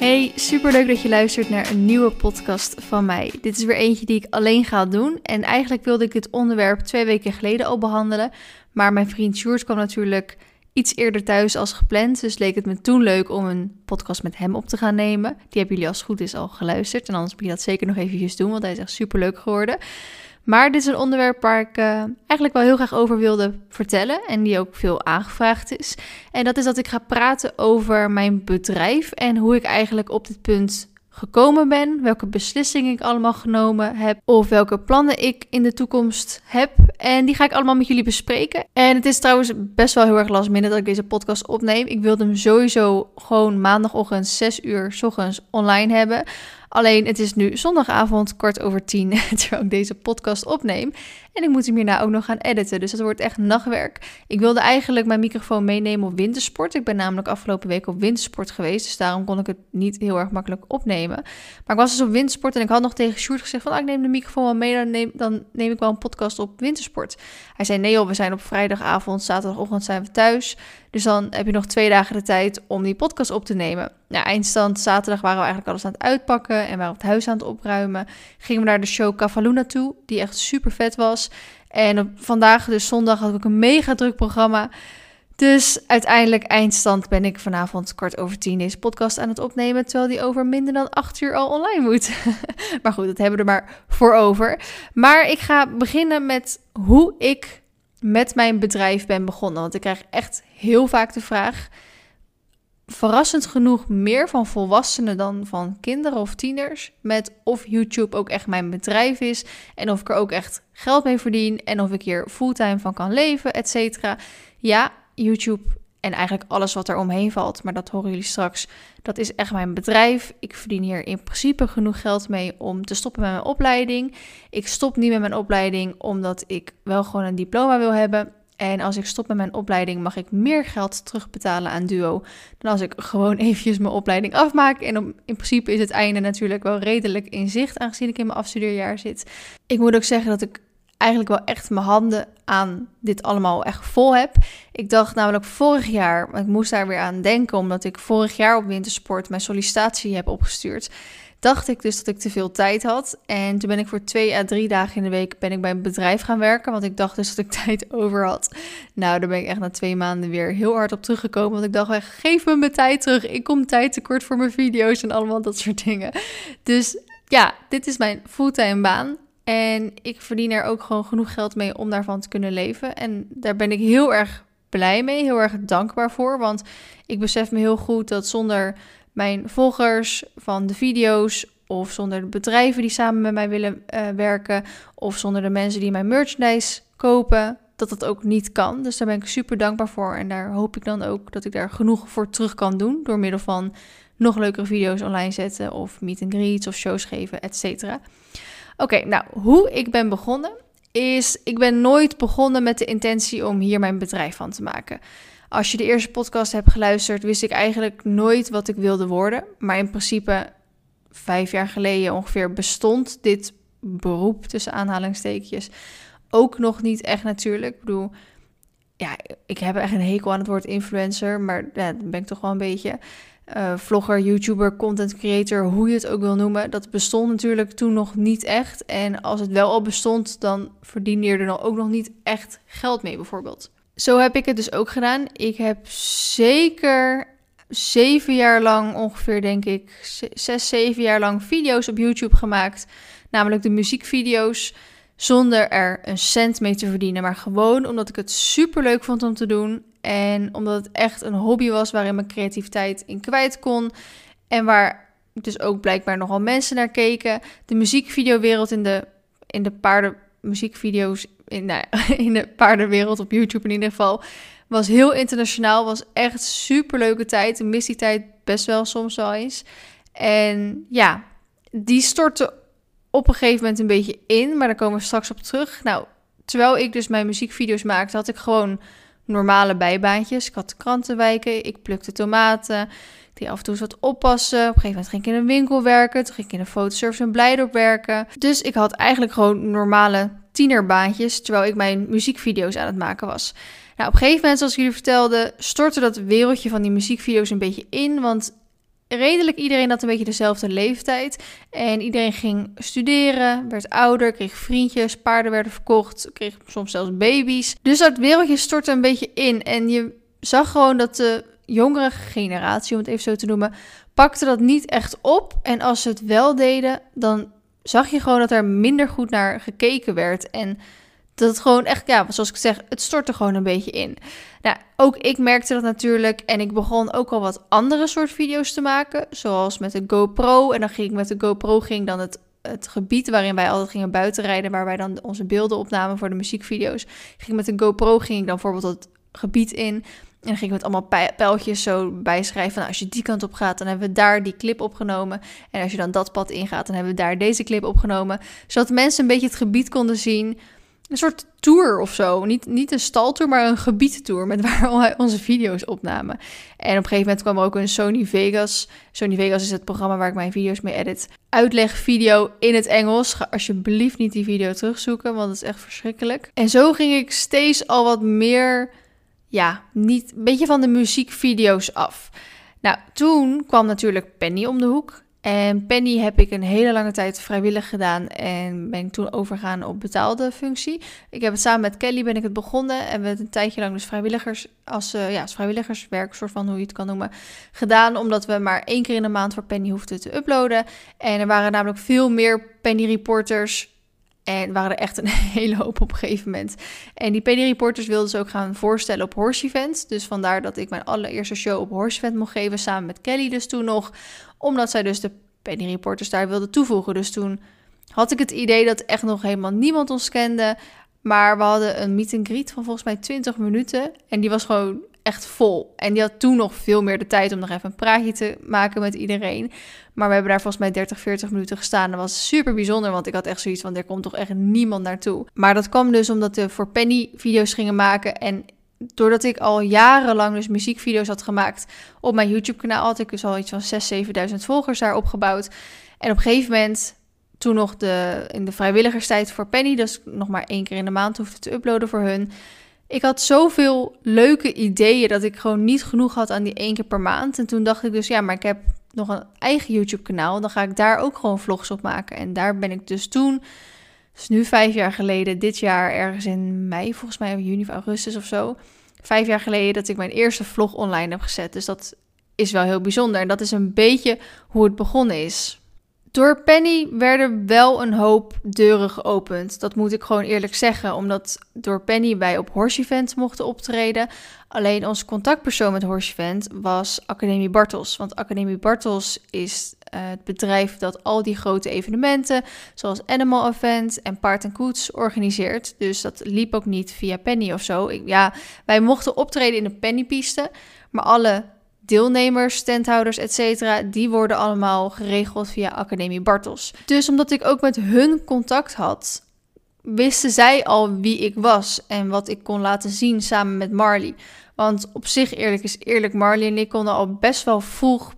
Hey, superleuk dat je luistert naar een nieuwe podcast van mij. Dit is weer eentje die ik alleen ga doen. En eigenlijk wilde ik dit onderwerp twee weken geleden al behandelen. Maar mijn vriend Sjoerd kwam natuurlijk iets eerder thuis als gepland. Dus leek het me toen leuk om een podcast met hem op te gaan nemen. Die hebben jullie als het goed is al geluisterd. En anders moet je dat zeker nog eventjes doen, want hij is echt superleuk geworden. Maar dit is een onderwerp waar ik uh, eigenlijk wel heel graag over wilde vertellen en die ook veel aangevraagd is. En dat is dat ik ga praten over mijn bedrijf en hoe ik eigenlijk op dit punt gekomen ben, welke beslissingen ik allemaal genomen heb of welke plannen ik in de toekomst heb. En die ga ik allemaal met jullie bespreken. En het is trouwens best wel heel erg last minute dat ik deze podcast opneem. Ik wilde hem sowieso gewoon maandagochtend 6 uur s ochtends online hebben. Alleen het is nu zondagavond kwart over tien terwijl ik deze podcast opneem. En ik moet hem hierna ook nog gaan editen. Dus dat wordt echt nachtwerk. Ik wilde eigenlijk mijn microfoon meenemen op wintersport. Ik ben namelijk afgelopen week op wintersport geweest. Dus daarom kon ik het niet heel erg makkelijk opnemen. Maar ik was dus op wintersport en ik had nog tegen Sjoerd gezegd van... Ah, ik neem de microfoon wel mee, dan neem, dan neem ik wel een podcast op wintersport. Hij zei nee joh, we zijn op vrijdagavond, zaterdagochtend zijn we thuis. Dus dan heb je nog twee dagen de tijd om die podcast op te nemen. Nou, eindstand zaterdag waren we eigenlijk alles aan het uitpakken en waren we het huis aan het opruimen. Gingen we naar de show Cavaluna toe, die echt super vet was. En vandaag, dus zondag, had ik ook een mega druk programma. Dus uiteindelijk eindstand ben ik vanavond kwart over tien deze podcast aan het opnemen, terwijl die over minder dan acht uur al online moet. maar goed, dat hebben we er maar voor over. Maar ik ga beginnen met hoe ik met mijn bedrijf ben begonnen. Want ik krijg echt heel vaak de vraag, verrassend genoeg meer van volwassenen dan van kinderen of tieners. Met of YouTube ook echt mijn bedrijf is. En of ik er ook echt geld mee verdien. En of ik hier fulltime van kan leven, et cetera. Ja, YouTube en eigenlijk alles wat er omheen valt. Maar dat horen jullie straks. Dat is echt mijn bedrijf. Ik verdien hier in principe genoeg geld mee om te stoppen met mijn opleiding. Ik stop niet met mijn opleiding omdat ik wel gewoon een diploma wil hebben. En als ik stop met mijn opleiding, mag ik meer geld terugbetalen aan Duo dan als ik gewoon eventjes mijn opleiding afmaak. En in principe is het einde natuurlijk wel redelijk in zicht, aangezien ik in mijn afstudeerjaar zit. Ik moet ook zeggen dat ik eigenlijk wel echt mijn handen aan dit allemaal echt vol heb. Ik dacht namelijk vorig jaar, ik moest daar weer aan denken, omdat ik vorig jaar op wintersport mijn sollicitatie heb opgestuurd dacht ik dus dat ik te veel tijd had. En toen ben ik voor twee à drie dagen in de week ben ik bij een bedrijf gaan werken. Want ik dacht dus dat ik tijd over had. Nou, daar ben ik echt na twee maanden weer heel hard op teruggekomen. Want ik dacht, geef me mijn tijd terug. Ik kom tijd tekort voor mijn video's en allemaal dat soort dingen. Dus ja, dit is mijn fulltime baan. En ik verdien er ook gewoon genoeg geld mee om daarvan te kunnen leven. En daar ben ik heel erg blij mee, heel erg dankbaar voor. Want ik besef me heel goed dat zonder mijn volgers van de video's of zonder de bedrijven die samen met mij willen uh, werken of zonder de mensen die mijn merchandise kopen, dat dat ook niet kan. Dus daar ben ik super dankbaar voor en daar hoop ik dan ook dat ik daar genoeg voor terug kan doen door middel van nog leukere video's online zetten of meet and greets of shows geven, et cetera. Oké, nou, hoe ik ben begonnen is, ik ben nooit begonnen met de intentie om hier mijn bedrijf van te maken. Als je de eerste podcast hebt geluisterd, wist ik eigenlijk nooit wat ik wilde worden. Maar in principe, vijf jaar geleden ongeveer, bestond dit beroep tussen aanhalingstekens ook nog niet echt natuurlijk. Ik bedoel, ja, ik heb echt een hekel aan het woord influencer, maar ja, ben ik toch wel een beetje. Uh, vlogger, YouTuber, content creator, hoe je het ook wil noemen. Dat bestond natuurlijk toen nog niet echt. En als het wel al bestond, dan verdiende je er dan ook nog niet echt geld mee, bijvoorbeeld. Zo heb ik het dus ook gedaan. Ik heb zeker zeven jaar lang, ongeveer denk ik, zes, zeven jaar lang video's op YouTube gemaakt. Namelijk de muziekvideo's. Zonder er een cent mee te verdienen. Maar gewoon omdat ik het super leuk vond om te doen. En omdat het echt een hobby was waarin mijn creativiteit in kwijt kon. En waar dus ook blijkbaar nogal mensen naar keken. De muziekvideowereld in de, in de paardenmuziekvideo's in, nou, in de paardenwereld op YouTube in ieder geval. Was heel internationaal. Was echt super leuke tijd. Een missietijd best wel soms wel eens. En ja, die stortte op een gegeven moment een beetje in. Maar daar komen we straks op terug. Nou, terwijl ik dus mijn muziekvideo's maakte, had ik gewoon normale bijbaantjes. Ik had krantenwijken, ik plukte tomaten. Die af en toe eens wat oppassen. Op een gegeven moment ging ik in een winkel werken. Toen ging ik in een fotoservice en Blijdorp werken. Dus ik had eigenlijk gewoon normale tienerbaantjes, terwijl ik mijn muziekvideo's aan het maken was. Nou, op een gegeven moment, zoals ik jullie vertelde, stortte dat wereldje van die muziekvideo's een beetje in, want redelijk iedereen had een beetje dezelfde leeftijd. En iedereen ging studeren, werd ouder, kreeg vriendjes, paarden werden verkocht, kreeg soms zelfs baby's. Dus dat wereldje stortte een beetje in. En je zag gewoon dat de jongere generatie, om het even zo te noemen, pakte dat niet echt op. En als ze het wel deden, dan zag je gewoon dat er minder goed naar gekeken werd. En dat het gewoon echt, ja, zoals ik zeg, het stortte gewoon een beetje in. Nou, ook ik merkte dat natuurlijk. En ik begon ook al wat andere soort video's te maken. Zoals met de GoPro. En dan ging ik met de GoPro ging dan het, het gebied waarin wij altijd gingen buitenrijden. Waar wij dan onze beelden opnamen voor de muziekvideo's. Ging met de GoPro ging ik dan bijvoorbeeld het gebied in. En dan ging ik met allemaal pijltjes zo bijschrijven. Van, als je die kant op gaat, dan hebben we daar die clip opgenomen. En als je dan dat pad ingaat, dan hebben we daar deze clip opgenomen. Zodat mensen een beetje het gebied konden zien een soort tour of zo. Niet, niet een staltour, maar een gebiedtour met waar wij onze video's opnamen. En op een gegeven moment kwam er ook een Sony Vegas. Sony Vegas is het programma waar ik mijn video's mee edit. Uitlegvideo in het Engels. Ga alsjeblieft niet die video terugzoeken, want het is echt verschrikkelijk. En zo ging ik steeds al wat meer, ja, niet, een beetje van de muziekvideo's af. Nou, toen kwam natuurlijk Penny om de hoek. En Penny heb ik een hele lange tijd vrijwillig gedaan en ben ik toen overgegaan op betaalde functie. Ik heb het samen met Kelly ben ik het begonnen en we hebben een tijdje lang dus vrijwilligers als, uh, ja, als vrijwilligerswerk, soort van hoe je het kan noemen, gedaan. Omdat we maar één keer in de maand voor Penny hoefden te uploaden. En er waren namelijk veel meer Penny reporters en waren er echt een hele hoop op een gegeven moment. En die Penny Reporters wilden ze ook gaan voorstellen op Horse Event. Dus vandaar dat ik mijn allereerste show op Horse Event mocht geven. Samen met Kelly dus toen nog. Omdat zij dus de Penny Reporters daar wilde toevoegen. Dus toen had ik het idee dat echt nog helemaal niemand ons kende. Maar we hadden een meet and greet van volgens mij 20 minuten. En die was gewoon echt vol. En die had toen nog veel meer de tijd om nog even een praatje te maken met iedereen. Maar we hebben daar volgens mij 30, 40 minuten gestaan. Dat was super bijzonder, want ik had echt zoiets van, er komt toch echt niemand naartoe. Maar dat kwam dus omdat we voor Penny video's gingen maken. En doordat ik al jarenlang dus muziekvideo's had gemaakt op mijn YouTube kanaal, had ik dus al iets van 6.000, 7.000 volgers daar opgebouwd. En op een gegeven moment toen nog de, in de vrijwilligerstijd voor Penny, dus nog maar één keer in de maand hoefde te uploaden voor hun. Ik had zoveel leuke ideeën dat ik gewoon niet genoeg had aan die één keer per maand. En toen dacht ik dus, ja, maar ik heb nog een eigen YouTube-kanaal. Dan ga ik daar ook gewoon vlogs op maken. En daar ben ik dus toen, dus nu vijf jaar geleden, dit jaar ergens in mei, volgens mij, of juni of augustus of zo. Vijf jaar geleden dat ik mijn eerste vlog online heb gezet. Dus dat is wel heel bijzonder. En dat is een beetje hoe het begonnen is. Door Penny werden wel een hoop deuren geopend. Dat moet ik gewoon eerlijk zeggen, omdat door Penny wij op Horse Event mochten optreden. Alleen onze contactpersoon met Horse Event was Academie Bartels. Want Academie Bartels is uh, het bedrijf dat al die grote evenementen, zoals Animal Event en Paard en Koets, organiseert. Dus dat liep ook niet via Penny of zo. Ja, wij mochten optreden in de Pennypiste, maar alle deelnemers, standhouders, etc. Die worden allemaal geregeld via Academie Bartels. Dus omdat ik ook met hun contact had, wisten zij al wie ik was en wat ik kon laten zien samen met Marley. Want op zich, eerlijk is eerlijk, Marley en ik konden al best wel vroeg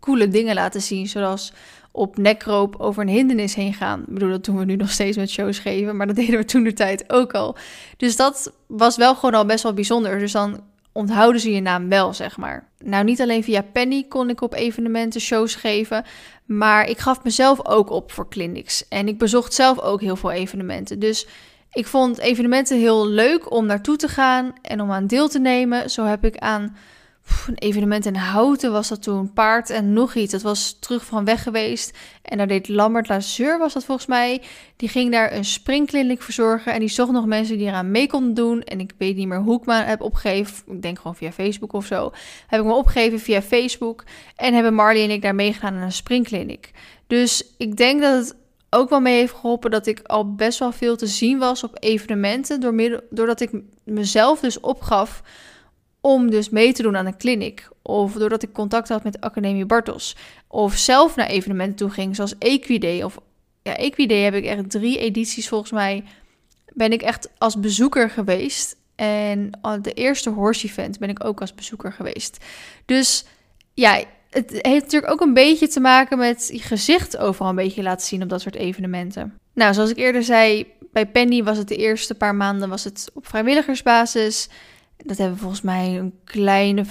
coole dingen laten zien. Zoals op nekroop over een hindernis heen gaan. Ik bedoel, dat doen we nu nog steeds met shows geven, maar dat deden we toen de tijd ook al. Dus dat was wel gewoon al best wel bijzonder. Dus dan onthouden ze je naam wel, zeg maar. Nou, niet alleen via Penny kon ik op evenementen shows geven, maar ik gaf mezelf ook op voor clinics. En ik bezocht zelf ook heel veel evenementen. Dus ik vond evenementen heel leuk om naartoe te gaan en om aan deel te nemen. Zo heb ik aan een evenement in Houten was dat toen, paard en nog iets. Dat was terug van weg geweest. En daar deed Lambert Lazur, was dat volgens mij. Die ging daar een springkliniek verzorgen. En die zocht nog mensen die eraan mee konden doen. En ik weet niet meer hoe ik me heb opgegeven. Ik denk gewoon via Facebook of zo. Heb ik me opgegeven via Facebook. En hebben Marley en ik daar meegedaan aan een springkliniek. Dus ik denk dat het ook wel mee heeft geholpen dat ik al best wel veel te zien was op evenementen. Door doordat ik mezelf dus opgaf om dus mee te doen aan een clinic. Of doordat ik contact had met Academie Bartels. Of zelf naar evenementen toe ging, zoals Equiday. Of ja, heb ik echt drie edities volgens mij. Ben ik echt als bezoeker geweest. En de eerste horse event ben ik ook als bezoeker geweest. Dus ja, het heeft natuurlijk ook een beetje te maken met je gezicht overal een beetje laten zien op dat soort evenementen. Nou, zoals ik eerder zei, bij Penny was het de eerste paar maanden was het op vrijwilligersbasis. Dat hebben we volgens mij een kleine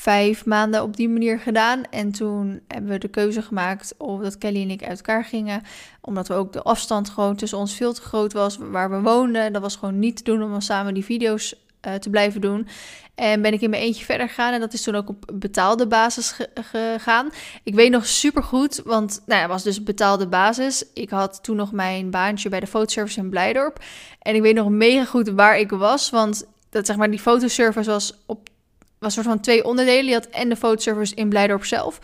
vijf maanden op die manier gedaan. En toen hebben we de keuze gemaakt of dat Kelly en ik uit elkaar gingen. Omdat we ook de afstand gewoon tussen ons veel te groot was waar we woonden. Dat was gewoon niet te doen om samen die video's uh, te blijven doen. En ben ik in mijn eentje verder gegaan. En dat is toen ook op betaalde basis gegaan. Ik weet nog super goed, want nou ja, was dus betaalde basis. Ik had toen nog mijn baantje bij de fotoservice in Blijdorp. En ik weet nog mega goed waar ik was. Want dat zeg maar, die fotoservice was op was soort van twee onderdelen. Je had en de fotoservice in Blijdorp zelf.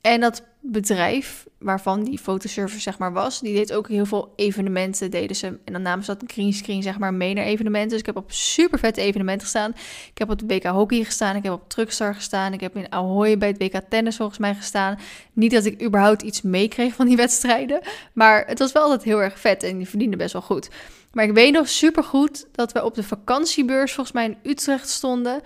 En dat bedrijf waarvan die fotoservice zeg maar was, die deed ook heel veel evenementen, deden ze. En dan namen ze dat greenscreen zeg maar mee naar evenementen. Dus ik heb op super vette evenementen gestaan. Ik heb op de WK Hockey gestaan, ik heb op Truckstar gestaan, ik heb in Ahoy bij het WK Tennis volgens mij gestaan. Niet dat ik überhaupt iets meekreeg van die wedstrijden, maar het was wel altijd heel erg vet en die verdiende best wel goed. Maar ik weet nog super goed dat we op de vakantiebeurs volgens mij in Utrecht stonden.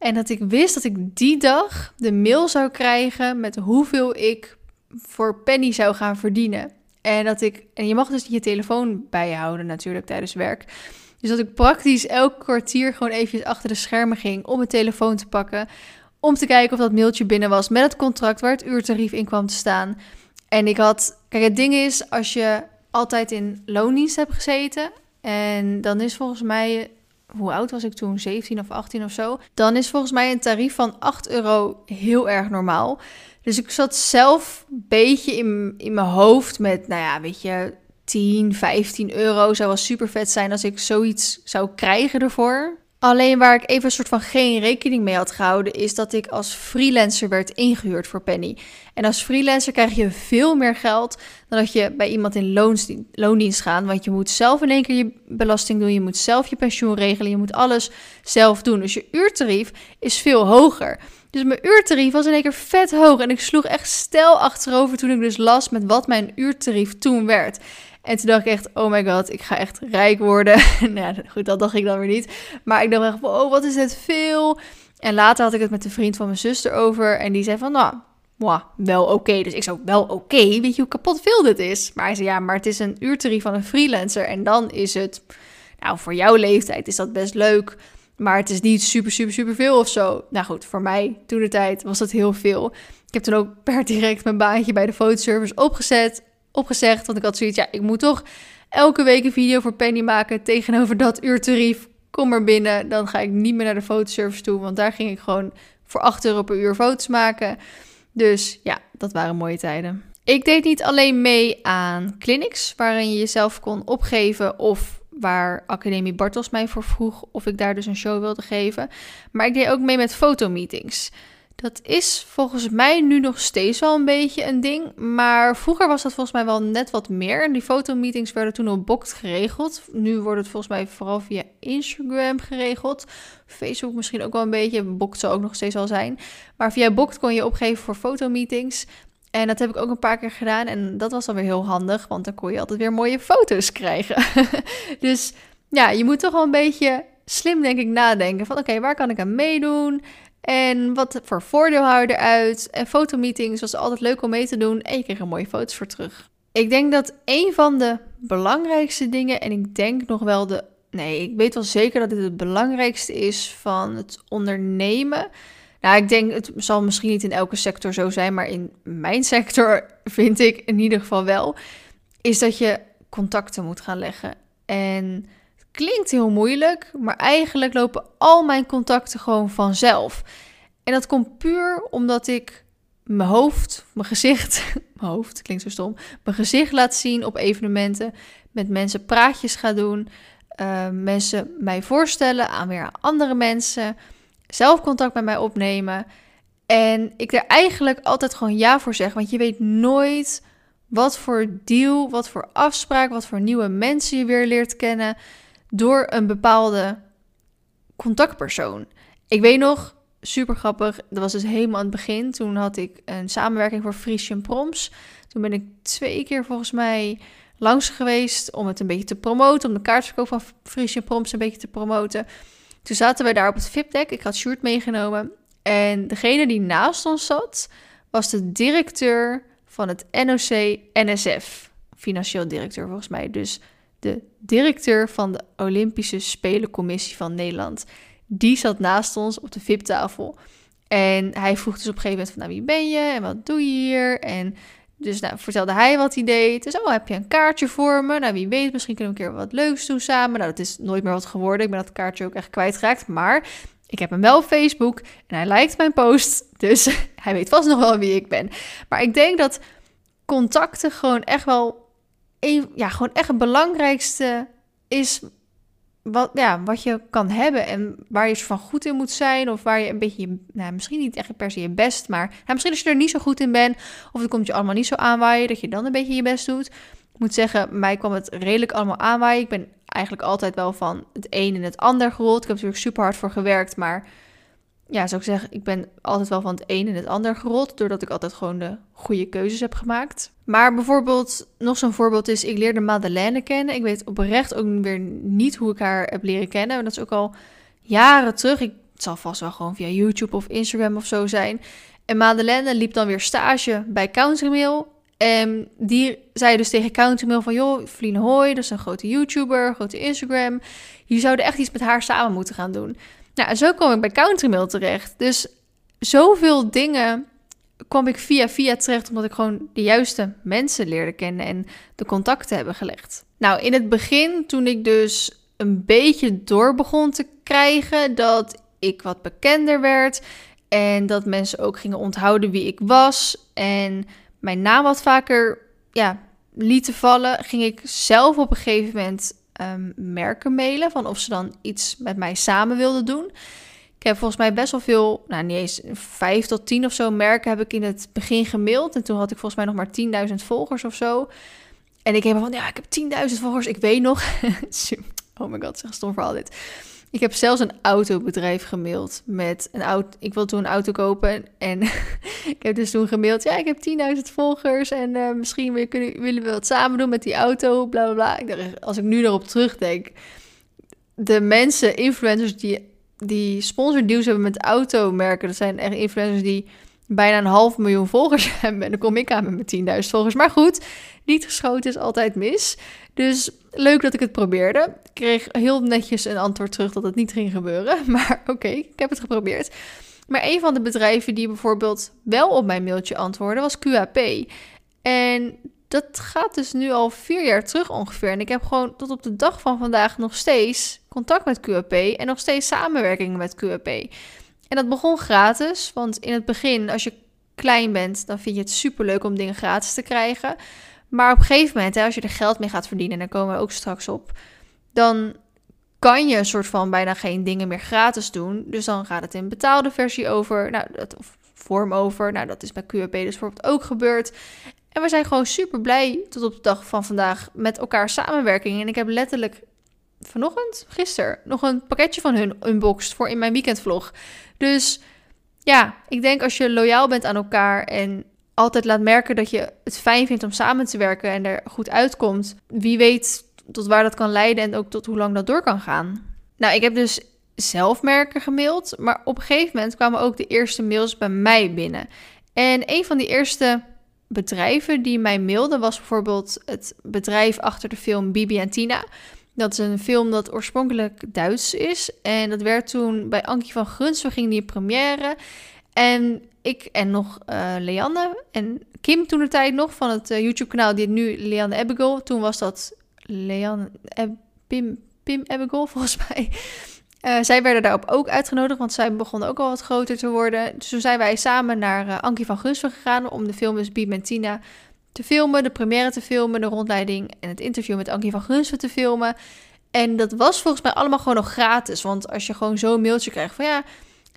En dat ik wist dat ik die dag de mail zou krijgen met hoeveel ik voor penny zou gaan verdienen. En dat ik, en je mag dus je telefoon bijhouden natuurlijk tijdens werk. Dus dat ik praktisch elk kwartier gewoon eventjes achter de schermen ging om mijn telefoon te pakken. Om te kijken of dat mailtje binnen was met het contract waar het uurtarief in kwam te staan. En ik had, kijk het ding is, als je altijd in loondienst hebt gezeten. En dan is volgens mij hoe oud was ik toen? 17 of 18 of zo. Dan is volgens mij een tarief van 8 euro heel erg normaal. Dus ik zat zelf een beetje in, in mijn hoofd met, nou ja, weet je, 10, 15 euro. Zou wel super vet zijn als ik zoiets zou krijgen ervoor. Alleen waar ik even een soort van geen rekening mee had gehouden, is dat ik als freelancer werd ingehuurd voor Penny. En als freelancer krijg je veel meer geld dan dat je bij iemand in loondienst gaat. Want je moet zelf in één keer je belasting doen, je moet zelf je pensioen regelen, je moet alles zelf doen. Dus je uurtarief is veel hoger. Dus mijn uurtarief was in één keer vet hoog. En ik sloeg echt stel achterover toen ik dus las met wat mijn uurtarief toen werd. En toen dacht ik echt, oh my god, ik ga echt rijk worden. nou goed, dat dacht ik dan weer niet. Maar ik dacht echt, oh, wat is dit veel. En later had ik het met de vriend van mijn zuster over. En die zei van, nou, wow, wel oké. Dus ik zou wel oké. Weet je hoe kapot veel dit is? Maar hij zei, ja, maar het is een uurtarief van een freelancer. En dan is het, nou, voor jouw leeftijd is dat best leuk. Maar het is niet super, super, super veel of zo. Nou goed, voor mij toen de tijd was dat heel veel. Ik heb toen ook per direct mijn baantje bij de fotoservice opgezet opgezegd. Want ik had zoiets, ja, ik moet toch elke week een video voor Penny maken tegenover dat uurtarief. Kom maar binnen, dan ga ik niet meer naar de fotoservice toe, want daar ging ik gewoon voor 8 euro per uur foto's maken. Dus ja, dat waren mooie tijden. Ik deed niet alleen mee aan clinics waarin je jezelf kon opgeven of waar Academie Bartels mij voor vroeg of ik daar dus een show wilde geven, maar ik deed ook mee met fotomeetings. Dat is volgens mij nu nog steeds wel een beetje een ding. Maar vroeger was dat volgens mij wel net wat meer. Die fotomeetings werden toen op Bokt geregeld. Nu wordt het volgens mij vooral via Instagram geregeld. Facebook misschien ook wel een beetje. Bokt zou ook nog steeds wel zijn. Maar via Bokt kon je opgeven voor fotomeetings. En dat heb ik ook een paar keer gedaan. En dat was dan weer heel handig. Want dan kon je altijd weer mooie foto's krijgen. dus ja, je moet toch wel een beetje slim, denk ik, nadenken. Van oké, waar kan ik aan meedoen? En wat voor voordeel hou je eruit? En fotomeetings was altijd leuk om mee te doen. En je kreeg er mooie foto's voor terug. Ik denk dat een van de belangrijkste dingen, en ik denk nog wel de. Nee, ik weet wel zeker dat dit het belangrijkste is van het ondernemen. Nou, ik denk, het zal misschien niet in elke sector zo zijn, maar in mijn sector vind ik in ieder geval wel, is dat je contacten moet gaan leggen. En Klinkt heel moeilijk, maar eigenlijk lopen al mijn contacten gewoon vanzelf. En dat komt puur omdat ik mijn hoofd, mijn gezicht, mijn hoofd klinkt zo stom, mijn gezicht laat zien op evenementen, met mensen praatjes ga doen, uh, mensen mij voorstellen aan weer andere mensen, zelf contact met mij opnemen. En ik er eigenlijk altijd gewoon ja voor zeg, want je weet nooit wat voor deal, wat voor afspraak, wat voor nieuwe mensen je weer leert kennen door een bepaalde contactpersoon. Ik weet nog, super grappig, dat was dus helemaal aan het begin. Toen had ik een samenwerking voor Frisian Proms. Toen ben ik twee keer volgens mij langs geweest om het een beetje te promoten, om de kaartverkoop van Frisian Proms een beetje te promoten. Toen zaten we daar op het VIP-deck. Ik had Sjoerd meegenomen. En degene die naast ons zat, was de directeur van het NOC-NSF. Financieel directeur volgens mij. Dus de directeur van de Olympische Spelencommissie van Nederland. Die zat naast ons op de VIP-tafel. En hij vroeg dus op een gegeven moment van, nou, wie ben je en wat doe je hier? En dus nou, vertelde hij wat hij deed. Dus, oh, heb je een kaartje voor me? Nou, wie weet, misschien kunnen we een keer wat leuks doen samen. Nou, dat is nooit meer wat geworden. Ik ben dat kaartje ook echt kwijtgeraakt. Maar ik heb hem wel op Facebook en hij lijkt mijn post. Dus hij weet vast nog wel wie ik ben. Maar ik denk dat contacten gewoon echt wel... Ja, gewoon echt het belangrijkste is wat, ja, wat je kan hebben en waar je van goed in moet zijn. Of waar je een beetje, nou, misschien niet echt per se je best, maar nou, misschien als je er niet zo goed in bent. Of het komt je allemaal niet zo aanwaaien, dat je dan een beetje je best doet. Ik moet zeggen, mij kwam het redelijk allemaal aanwaaien. Ik ben eigenlijk altijd wel van het een en het ander gerold. Ik heb natuurlijk super hard voor gewerkt, maar ja, zou ik zeggen, ik ben altijd wel van het een en het ander gerold, doordat ik altijd gewoon de goede keuzes heb gemaakt. Maar bijvoorbeeld, nog zo'n voorbeeld is, ik leerde Madeleine kennen. Ik weet oprecht ook weer niet hoe ik haar heb leren kennen. Dat is ook al jaren terug. Ik, zal vast wel gewoon via YouTube of Instagram of zo zijn. En Madeleine liep dan weer stage bij Countermail. En die zei dus tegen Countermail van... joh, Vline Hoi, dat is een grote YouTuber, grote Instagram. Je zouden echt iets met haar samen moeten gaan doen. Nou, zo kwam ik bij Countermail terecht. Dus zoveel dingen kwam ik via via terecht omdat ik gewoon de juiste mensen leerde kennen en de contacten hebben gelegd. Nou, in het begin, toen ik dus een beetje door begon te krijgen dat ik wat bekender werd en dat mensen ook gingen onthouden wie ik was en mijn naam wat vaker ja, lieten vallen, ging ik zelf op een gegeven moment um, merken mailen van of ze dan iets met mij samen wilden doen. Ik heb volgens mij best wel veel, nou niet eens vijf tot tien of zo merken heb ik in het begin gemaild. En toen had ik volgens mij nog maar 10.000 volgers of zo. En ik heb van, ja, ik heb 10.000 volgers. Ik weet nog. oh my god, zeg stom voor al dit. Ik heb zelfs een autobedrijf gemaild met een auto. Ik wil toen een auto kopen. En ik heb dus toen gemaild. Ja, ik heb 10.000 volgers. En uh, misschien willen, we wat samen doen met die auto. Bla bla bla. Ik dacht, als ik nu erop terugdenk. De mensen, influencers die, die sponsordeals hebben met automerken. Dat zijn echt influencers die bijna een half miljoen volgers hebben. En dan kom ik aan met mijn 10.000 volgers. Maar goed, niet geschoten is altijd mis. Dus leuk dat ik het probeerde. Ik kreeg heel netjes een antwoord terug dat het niet ging gebeuren. Maar oké, ik heb het geprobeerd. Maar een van de bedrijven die bijvoorbeeld wel op mijn mailtje antwoordde was QAP. En dat gaat dus nu al vier jaar terug ongeveer. En ik heb gewoon tot op de dag van vandaag nog steeds contact met QAP en nog steeds samenwerking met QAP. En dat begon gratis, want in het begin, als je klein bent, dan vind je het superleuk om dingen gratis te krijgen. Maar op een gegeven moment, hè, als je er geld mee gaat verdienen, en daar komen we ook straks op, dan kan je een soort van bijna geen dingen meer gratis doen. Dus dan gaat het in betaalde versie over, nou, dat, of vorm over. Nou, dat is bij QAP dus bijvoorbeeld ook gebeurd. En we zijn gewoon super blij tot op de dag van vandaag met elkaar samenwerking. En ik heb letterlijk vanochtend, gisteren, nog een pakketje van hun unboxed voor in mijn weekendvlog. Dus ja, ik denk als je loyaal bent aan elkaar en altijd laat merken dat je het fijn vindt om samen te werken en er goed uitkomt, wie weet tot waar dat kan leiden en ook tot hoe lang dat door kan gaan. Nou, ik heb dus zelf merken gemaild, maar op een gegeven moment kwamen ook de eerste mails bij mij binnen. En een van die eerste bedrijven die mij mailden was bijvoorbeeld het bedrijf achter de film Bibi en Tina. Dat is een film dat oorspronkelijk Duits is. En dat werd toen bij Ankie van Gruns, ging die première. En ik en nog uh, Leanne en Kim toen de tijd nog van het uh, YouTube-kanaal, die nu Leanne Abigail. Toen was dat Leanne Pim, Pim Abigail volgens mij. Uh, zij werden daarop ook uitgenodigd, want zij begonnen ook al wat groter te worden. Dus toen zijn wij samen naar Ankie van Gunsven gegaan om de film dus Tina te filmen, de première te filmen, de rondleiding en het interview met Ankie van Gunsven te filmen. En dat was volgens mij allemaal gewoon nog gratis, want als je gewoon zo'n mailtje krijgt van ja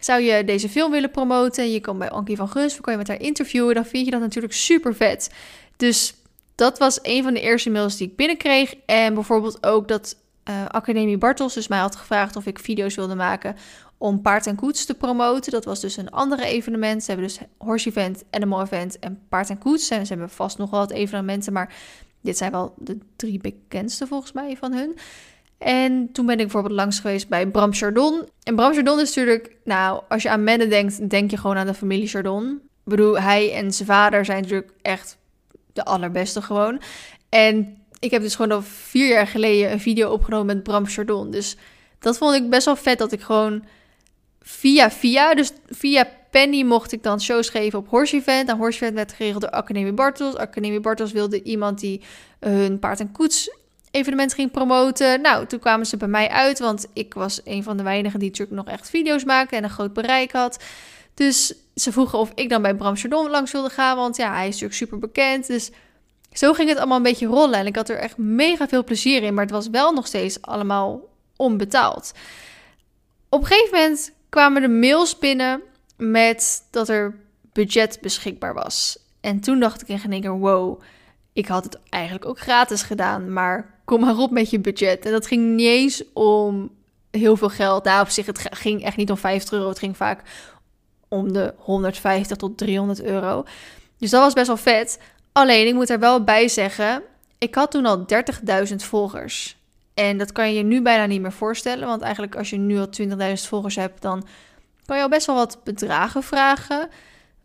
zou je deze film willen promoten? Je komt bij Ankie van Guns, kan je met haar interviewen. Dan vind je dat natuurlijk super vet. Dus dat was een van de eerste mails die ik binnenkreeg. En bijvoorbeeld ook dat uh, Academie Bartels dus mij had gevraagd of ik video's wilde maken om paard en koets te promoten. Dat was dus een andere evenement. Ze hebben dus horse event, animal event en paard en koets. En ze hebben vast nog wel wat evenementen, maar dit zijn wel de drie bekendste volgens mij van hun. En toen ben ik bijvoorbeeld langs geweest bij Bram Chardon. En Bram Chardon is natuurlijk, nou, als je aan Menne denkt, denk je gewoon aan de familie Chardon. Ik bedoel, hij en zijn vader zijn natuurlijk echt de allerbeste gewoon. En ik heb dus gewoon al vier jaar geleden een video opgenomen met Bram Chardon. Dus dat vond ik best wel vet dat ik gewoon via via, dus via Penny mocht ik dan shows geven op Horse Event. En Horse Event werd geregeld door Academie Bartels. Academie Bartels wilde iemand die hun paard en koets evenement ging promoten. Nou, toen kwamen ze bij mij uit, want ik was een van de weinigen die natuurlijk nog echt video's maakte en een groot bereik had. Dus ze vroegen of ik dan bij Bram Chardon langs wilde gaan, want ja, hij is natuurlijk super bekend. Dus zo ging het allemaal een beetje rollen en ik had er echt mega veel plezier in, maar het was wel nog steeds allemaal onbetaald. Op een gegeven moment kwamen de mails binnen met dat er budget beschikbaar was. En toen dacht ik in geen keer, wow, ik had het eigenlijk ook gratis gedaan, maar kom maar op met je budget. En dat ging niet eens om heel veel geld. Nou, op zich, het ging echt niet om 50 euro. Het ging vaak om de 150 tot 300 euro. Dus dat was best wel vet. Alleen, ik moet er wel bij zeggen, ik had toen al 30.000 volgers. En dat kan je je nu bijna niet meer voorstellen. Want eigenlijk als je nu al 20.000 volgers hebt, dan kan je al best wel wat bedragen vragen.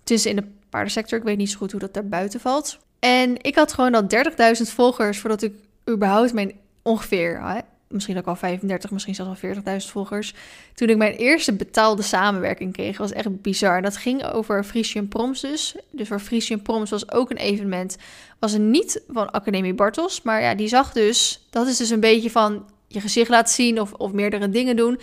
Dus in de paardensector, ik weet niet zo goed hoe dat daar buiten valt. En ik had gewoon al 30.000 volgers voordat ik überhaupt mijn ongeveer, misschien ook al 35, misschien zelfs al 40.000 volgers. Toen ik mijn eerste betaalde samenwerking kreeg, was echt bizar. Dat ging over Frisian Proms dus. Dus voor Frisian Proms was ook een evenement. Was een niet van Academie Bartels, maar ja, die zag dus, dat is dus een beetje van je gezicht laten zien of, of meerdere dingen doen.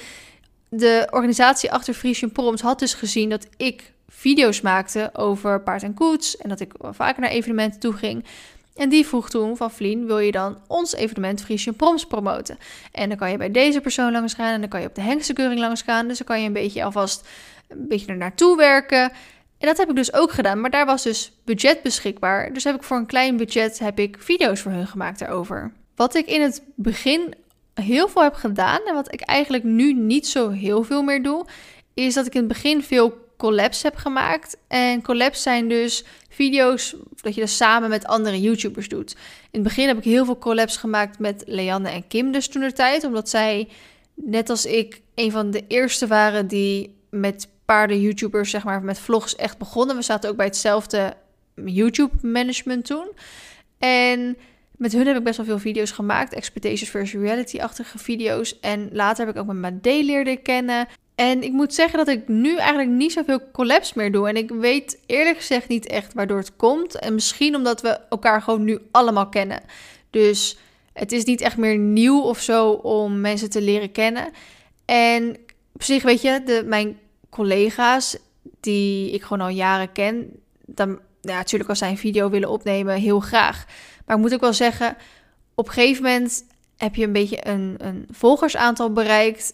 De organisatie achter Frisian Proms had dus gezien dat ik video's maakte over paard en koets en dat ik vaker naar evenementen toe ging. En die vroeg toen van Vlien, wil je dan ons evenement Frisian Proms promoten? En dan kan je bij deze persoon langs gaan en dan kan je op de hengstenkeuring langs gaan. Dus dan kan je een beetje alvast een beetje er naartoe werken. En dat heb ik dus ook gedaan, maar daar was dus budget beschikbaar. Dus heb ik voor een klein budget heb ik video's voor hun gemaakt daarover. Wat ik in het begin heel veel heb gedaan en wat ik eigenlijk nu niet zo heel veel meer doe, is dat ik in het begin veel collabs heb gemaakt. En collabs zijn dus video's dat je dat samen met andere YouTubers doet. In het begin heb ik heel veel collabs gemaakt met Leanne en Kim dus toen de tijd. Omdat zij, net als ik, een van de eerste waren die met paarden YouTubers, zeg maar, met vlogs echt begonnen. We zaten ook bij hetzelfde YouTube management toen. En met hun heb ik best wel veel video's gemaakt. Expectations versus reality-achtige video's. En later heb ik ook met Made leren kennen. En ik moet zeggen dat ik nu eigenlijk niet zoveel collabs meer doe. En ik weet eerlijk gezegd niet echt waardoor het komt. En misschien omdat we elkaar gewoon nu allemaal kennen. Dus het is niet echt meer nieuw of zo om mensen te leren kennen. En op zich, weet je, de, mijn collega's die ik gewoon al jaren ken, dan ja, natuurlijk als zij een video willen opnemen, heel graag. Maar ik moet ook wel zeggen, op een gegeven moment heb je een beetje een, een volgersaantal bereikt.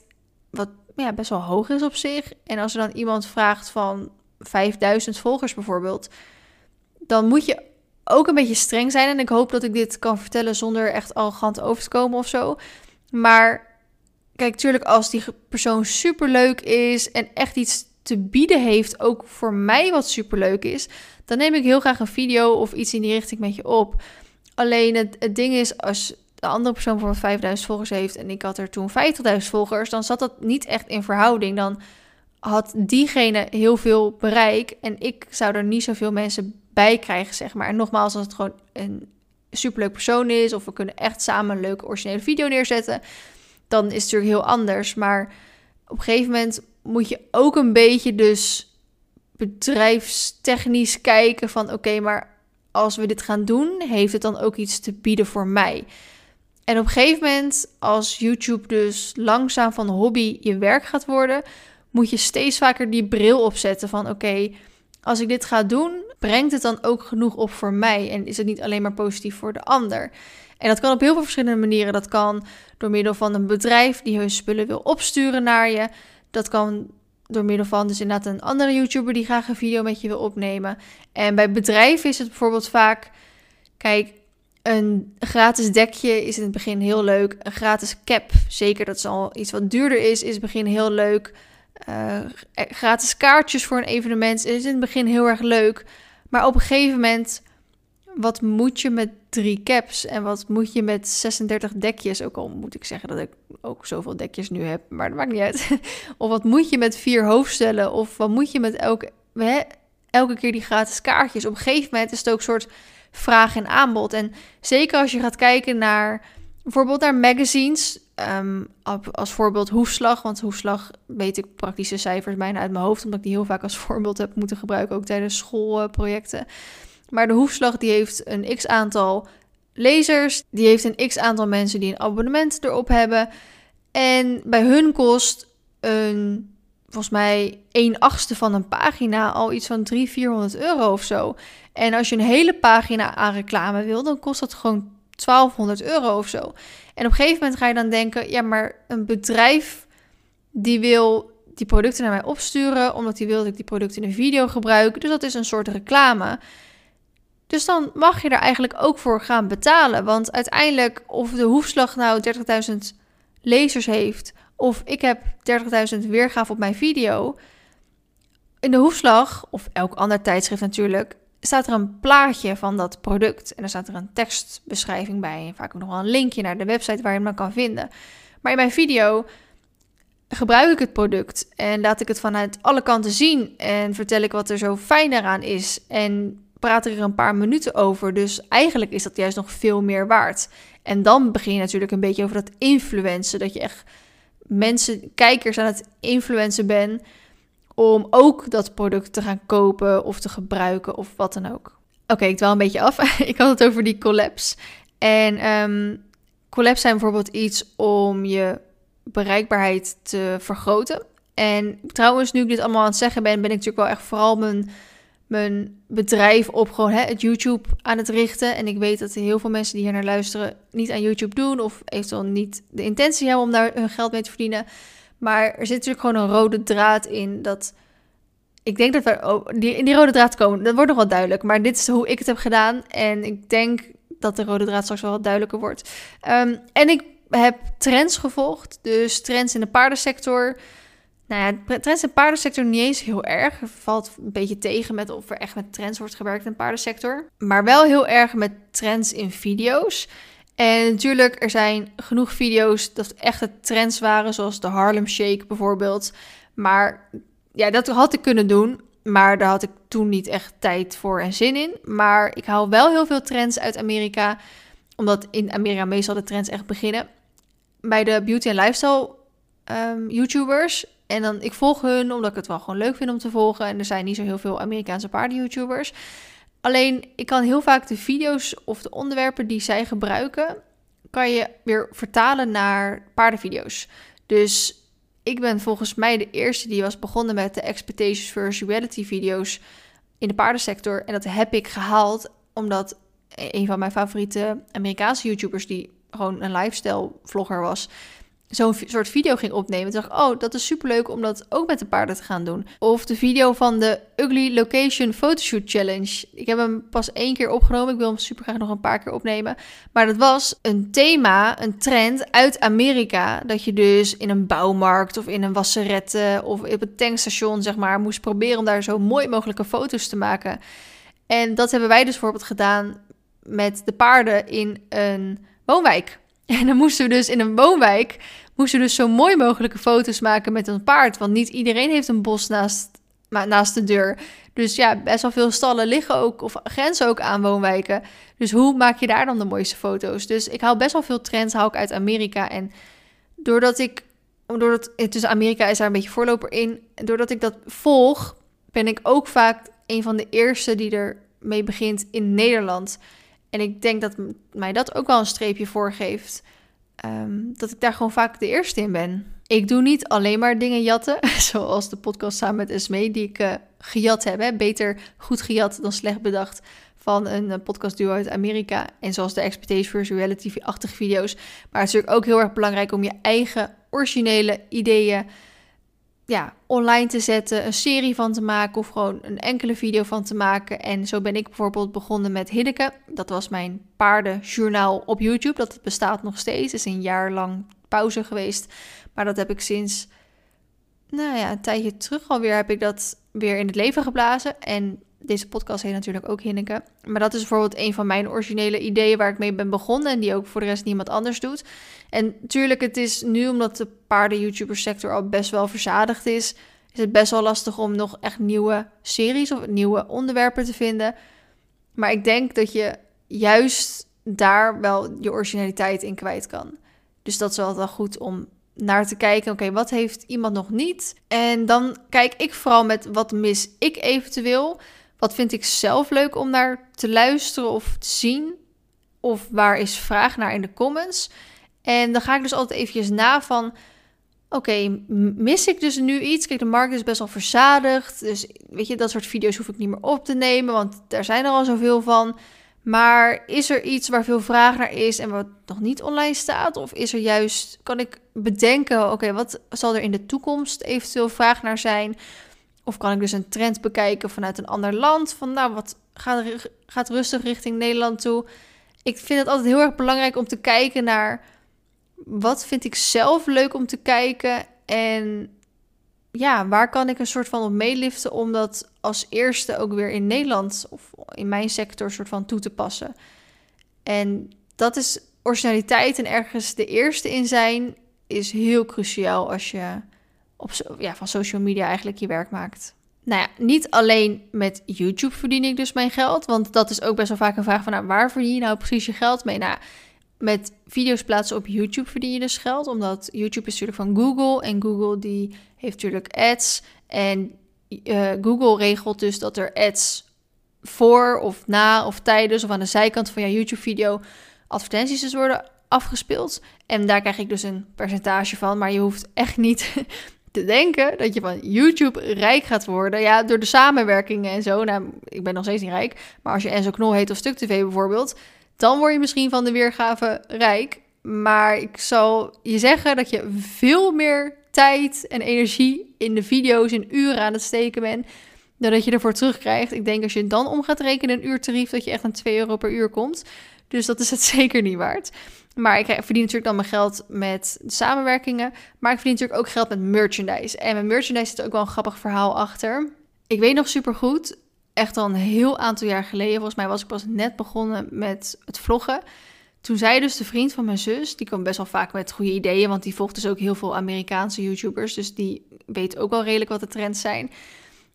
Wat ja, best wel hoog is op zich. En als er dan iemand vraagt van 5000 volgers bijvoorbeeld, dan moet je ook een beetje streng zijn. En ik hoop dat ik dit kan vertellen zonder echt arrogant over te komen of zo. Maar kijk, tuurlijk, als die persoon super leuk is en echt iets te bieden heeft, ook voor mij wat super leuk is, dan neem ik heel graag een video of iets in die richting met je op. Alleen het, het ding is, als de andere persoon voor 5000 volgers heeft en ik had er toen 50.000 volgers, dan zat dat niet echt in verhouding. Dan had diegene heel veel bereik en ik zou er niet zoveel mensen bij krijgen, zeg maar. En nogmaals, als het gewoon een superleuk persoon is of we kunnen echt samen een leuke originele video neerzetten, dan is het natuurlijk heel anders. Maar op een gegeven moment moet je ook een beetje dus bedrijfstechnisch kijken van oké, maar als we dit gaan doen, heeft het dan ook iets te bieden voor mij? En op een gegeven moment, als YouTube dus langzaam van hobby je werk gaat worden, moet je steeds vaker die bril opzetten van oké, als ik dit ga doen, brengt het dan ook genoeg op voor mij en is het niet alleen maar positief voor de ander? En dat kan op heel veel verschillende manieren. Dat kan door middel van een bedrijf die hun spullen wil opsturen naar je. Dat kan door middel van dus inderdaad een andere YouTuber die graag een video met je wil opnemen. En bij bedrijven is het bijvoorbeeld vaak, kijk, een gratis dekje is in het begin heel leuk. Een gratis cap, zeker dat is al iets wat duurder is, is in het begin heel leuk. Uh, gratis kaartjes voor een evenement is in het begin heel erg leuk. Maar op een gegeven moment, wat moet je met drie caps en wat moet je met 36 dekjes? Ook al moet ik zeggen dat ik ook zoveel dekjes nu heb, maar dat maakt niet uit. of wat moet je met vier hoofdstellen? Of wat moet je met elke, hè, elke keer die gratis kaartjes? Op een gegeven moment is het ook een soort vraag en aanbod. En zeker als je gaat kijken naar bijvoorbeeld naar magazines. Um, als voorbeeld Hoefslag, want Hoefslag weet ik praktische cijfers bijna uit mijn hoofd, omdat ik die heel vaak als voorbeeld heb moeten gebruiken, ook tijdens schoolprojecten. Maar de Hoefslag die heeft een x aantal lezers, die heeft een x aantal mensen die een abonnement erop hebben. En bij hun kost een volgens mij 1 achtste van een pagina al iets van 300, 400 euro of zo. En als je een hele pagina aan reclame wil, dan kost dat gewoon 1200 euro of zo. En op een gegeven moment ga je dan denken, ja, maar een bedrijf die wil die producten naar mij opsturen, omdat die wil dat ik die producten in een video gebruik. Dus dat is een soort reclame. Dus dan mag je er eigenlijk ook voor gaan betalen. Want uiteindelijk, of de hoefslag nou 30.000 lezers heeft, of ik heb 30.000 weergave op mijn video. In de hoefslag, of elk ander tijdschrift natuurlijk, staat er een plaatje van dat product. En er staat er een tekstbeschrijving bij. En vaak ook nog wel een linkje naar de website waar je hem kan vinden. Maar in mijn video gebruik ik het product en laat ik het vanuit alle kanten zien. En vertel ik wat er zo fijn eraan is. En praat er een paar minuten over. Dus eigenlijk is dat juist nog veel meer waard. En dan begin je natuurlijk een beetje over dat influencen. Dat je echt mensen, kijkers aan het influencen ben om ook dat product te gaan kopen of te gebruiken of wat dan ook. Oké, ik dwaal een beetje af. ik had het over die collabs. En um, collabs zijn bijvoorbeeld iets om je bereikbaarheid te vergroten. En trouwens, nu ik dit allemaal aan het zeggen ben, ben ik natuurlijk wel echt vooral mijn mijn bedrijf op gewoon hè, het YouTube aan het richten. En ik weet dat heel veel mensen die hier naar luisteren niet aan YouTube doen of eventueel niet de intentie hebben om daar hun geld mee te verdienen. Maar er zit natuurlijk gewoon een rode draad in dat ik denk dat we die, in die rode draad komen. Dat wordt nog wel duidelijk, maar dit is hoe ik het heb gedaan en ik denk dat de rode draad straks wel wat duidelijker wordt. Um, en ik heb trends gevolgd, dus trends in de paardensector. Nou ja, de trends in paardensector niet eens heel erg. Het valt een beetje tegen met of er echt met trends wordt gewerkt in de paardensector. Maar wel heel erg met trends in video's. En natuurlijk, er zijn genoeg video's dat echt trends waren, zoals de Harlem Shake bijvoorbeeld. Maar ja, dat had ik kunnen doen. Maar daar had ik toen niet echt tijd voor en zin in. Maar ik haal wel heel veel trends uit Amerika. Omdat in Amerika meestal de trends echt beginnen. Bij de beauty en lifestyle um, YouTubers en dan, ik volg hun omdat ik het wel gewoon leuk vind om te volgen. En er zijn niet zo heel veel Amerikaanse paarden-YouTubers. Alleen, ik kan heel vaak de video's of de onderwerpen die zij gebruiken, kan je weer vertalen naar paardenvideo's. Dus ik ben volgens mij de eerste die was begonnen met de Expectations versus Reality video's in de paardensector. En dat heb ik gehaald omdat een van mijn favoriete Amerikaanse YouTubers, die gewoon een lifestyle vlogger was, zo'n soort video ging opnemen. Toen dacht oh, dat is superleuk om dat ook met de paarden te gaan doen. Of de video van de Ugly Location Photoshoot Challenge. Ik heb hem pas één keer opgenomen. Ik wil hem super graag nog een paar keer opnemen. Maar dat was een thema, een trend uit Amerika. Dat je dus in een bouwmarkt of in een wasserette of op een tankstation, zeg maar, moest proberen om daar zo mooi mogelijke foto's te maken. En dat hebben wij dus bijvoorbeeld gedaan met de paarden in een woonwijk. En dan moesten we dus in een woonwijk moesten we dus zo mooi mogelijke foto's maken met een paard. Want niet iedereen heeft een bos naast, naast de deur. Dus ja, best wel veel stallen liggen ook of grenzen ook aan woonwijken. Dus hoe maak je daar dan de mooiste foto's? Dus ik haal best wel veel trends haal ik uit Amerika. En doordat ik, doordat, tussen Amerika is daar een beetje voorloper in. Doordat ik dat volg, ben ik ook vaak een van de eerste die er mee begint in Nederland. En ik denk dat mij dat ook wel een streepje voorgeeft. Um, dat ik daar gewoon vaak de eerste in ben. Ik doe niet alleen maar dingen jatten, zoals de podcast samen met Esme, die ik uh, gejat heb. Beter goed gejat dan slecht bedacht van een uh, podcastduo uit Amerika. En zoals de Expectation Virtual Reality-achtige video's. Maar het is natuurlijk ook heel erg belangrijk om je eigen originele ideeën ja, online te zetten, een serie van te maken of gewoon een enkele video van te maken. En zo ben ik bijvoorbeeld begonnen met Hiddeke. Dat was mijn paardenjournaal op YouTube. Dat bestaat nog steeds. is een jaar lang pauze geweest. Maar dat heb ik sinds, nou ja, een tijdje terug alweer, heb ik dat weer in het leven geblazen. En deze podcast heet natuurlijk ook Hinneke. Maar dat is bijvoorbeeld een van mijn originele ideeën waar ik mee ben begonnen. En die ook voor de rest niemand anders doet. En natuurlijk, het is nu omdat de paarden-YouTuber sector al best wel verzadigd is. Is het best wel lastig om nog echt nieuwe series of nieuwe onderwerpen te vinden. Maar ik denk dat je juist daar wel je originaliteit in kwijt kan. Dus dat is wel wel goed om naar te kijken. Oké, wat heeft iemand nog niet? En dan kijk ik vooral met wat mis ik eventueel. Wat vind ik zelf leuk om naar te luisteren of te zien? Of waar is vraag naar in de comments? En dan ga ik dus altijd eventjes na van... Oké, mis ik dus nu iets? Kijk, de markt is best wel verzadigd. Dus weet je, dat soort video's hoef ik niet meer op te nemen. Want daar zijn er al zoveel van. Maar is er iets waar veel vraag naar is en wat nog niet online staat? Of is er juist, kan ik bedenken, oké, wat zal er in de toekomst eventueel vraag naar zijn? Of kan ik dus een trend bekijken vanuit een ander land? Van nou, wat gaat, gaat rustig richting Nederland toe? Ik vind het altijd heel erg belangrijk om te kijken naar wat vind ik zelf leuk om te kijken en ja, waar kan ik een soort van op meeliften om dat als eerste ook weer in Nederland of in mijn sector soort van toe te passen. En dat is originaliteit en ergens de eerste in zijn is heel cruciaal als je op, ja, van social media eigenlijk je werk maakt. Nou ja, niet alleen met YouTube verdien ik dus mijn geld, want dat is ook best wel vaak een vraag van nou, waar verdien je nou precies je geld mee? Nou, met video's plaatsen op YouTube verdien je dus geld, omdat YouTube is natuurlijk van Google en Google die heeft natuurlijk ads en uh, Google regelt dus dat er ads voor of na of tijdens of aan de zijkant van jouw YouTube-video advertenties dus worden afgespeeld. En daar krijg ik dus een percentage van, maar je hoeft echt niet te denken dat je van YouTube rijk gaat worden. Ja, door de samenwerkingen en zo. Nou, ik ben nog steeds niet rijk, maar als je Enzo Knol heet of Stuk TV bijvoorbeeld, dan word je misschien van de weergave rijk. Maar ik zal je zeggen dat je veel meer tijd en energie in de video's in uren aan het steken bent. Dan dat je ervoor terugkrijgt. Ik denk als je dan om gaat rekenen een uurtarief, dat je echt aan 2 euro per uur komt. Dus dat is het zeker niet waard. Maar ik verdien natuurlijk dan mijn geld met samenwerkingen. Maar ik verdien natuurlijk ook geld met merchandise. En met merchandise zit ook wel een grappig verhaal achter. Ik weet nog super goed echt al een heel aantal jaar geleden, volgens mij was ik pas net begonnen met het vloggen. Toen zei dus de vriend van mijn zus, die kwam best wel vaak met goede ideeën, want die volgt dus ook heel veel Amerikaanse YouTubers, dus die weet ook wel redelijk wat de trends zijn.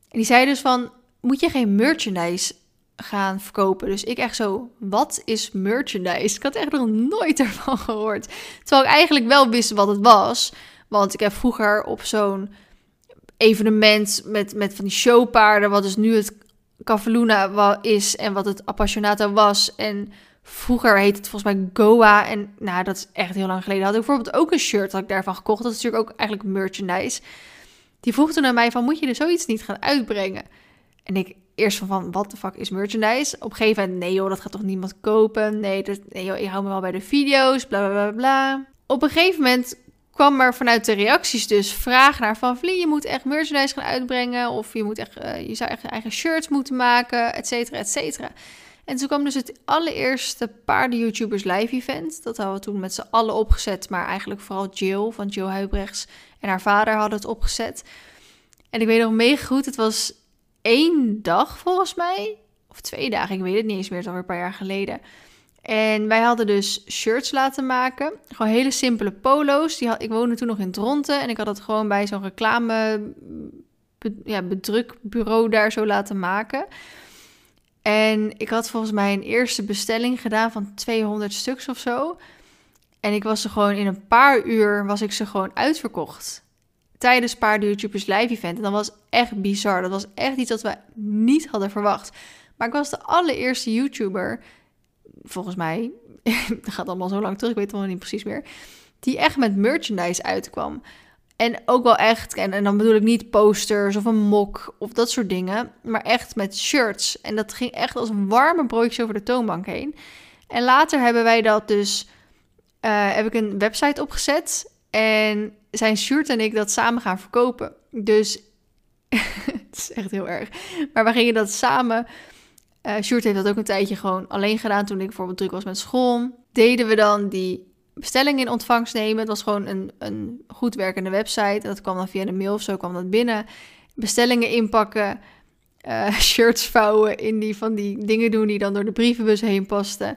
En die zei dus van, moet je geen merchandise gaan verkopen? Dus ik echt zo, wat is merchandise? Ik had echt nog nooit ervan gehoord. Terwijl ik eigenlijk wel wist wat het was, want ik heb vroeger op zo'n evenement met, met van die showpaarden, wat dus nu het Cavalluna is en wat het Appassionata was. En vroeger heette het volgens mij Goa. En nou, dat is echt heel lang geleden. Had ik bijvoorbeeld ook een shirt dat ik daarvan gekocht. Dat is natuurlijk ook eigenlijk merchandise. Die vroeg toen aan mij van, moet je er zoiets niet gaan uitbrengen? En ik eerst van, van wat de fuck is merchandise? Op een gegeven moment, nee joh, dat gaat toch niemand kopen? Nee, dat, nee joh, ik hou me wel bij de video's, bla bla bla. Op een gegeven moment kwam er vanuit de reacties dus vraag naar van Vlie, je moet echt merchandise gaan uitbrengen of je moet echt, uh, je zou echt eigen shirts moeten maken, et cetera, et cetera. En toen kwam dus het allereerste paarden YouTubers live event. Dat hadden we toen met z'n allen opgezet, maar eigenlijk vooral Jill van Jill Huibrechts en haar vader hadden het opgezet. En ik weet nog mega goed, het was één dag volgens mij, of twee dagen, ik weet het niet eens meer, het alweer een paar jaar geleden. En wij hadden dus shirts laten maken. Gewoon hele simpele polo's. Die had, ik woonde toen nog in Dronten. En ik had het gewoon bij zo'n reclame ja, bedrukbureau daar zo laten maken. En ik had volgens mij een eerste bestelling gedaan van 200 stuks of zo. En ik was ze gewoon in een paar uur was ik ze gewoon uitverkocht. Tijdens Paarden YouTubers live event. En dat was echt bizar. Dat was echt iets dat we niet hadden verwacht. Maar ik was de allereerste YouTuber volgens mij, dat gaat allemaal zo lang terug, ik weet het allemaal niet precies meer, die echt met merchandise uitkwam. En ook wel echt, en, en dan bedoel ik niet posters of een mok of dat soort dingen, maar echt met shirts. En dat ging echt als warme broodje over de toonbank heen. En later hebben wij dat dus, uh, heb ik een website opgezet en zijn shirt en ik dat samen gaan verkopen. Dus het is echt heel erg. Maar we gingen dat samen uh, heeft dat ook een tijdje gewoon alleen gedaan toen ik bijvoorbeeld druk was met school. Deden we dan die bestelling in ontvangst nemen. Het was gewoon een, een goed werkende website. Dat kwam dan via de mail of zo kwam dat binnen. Bestellingen inpakken, uh, shirts vouwen, in die van die dingen doen die dan door de brievenbus heen pasten.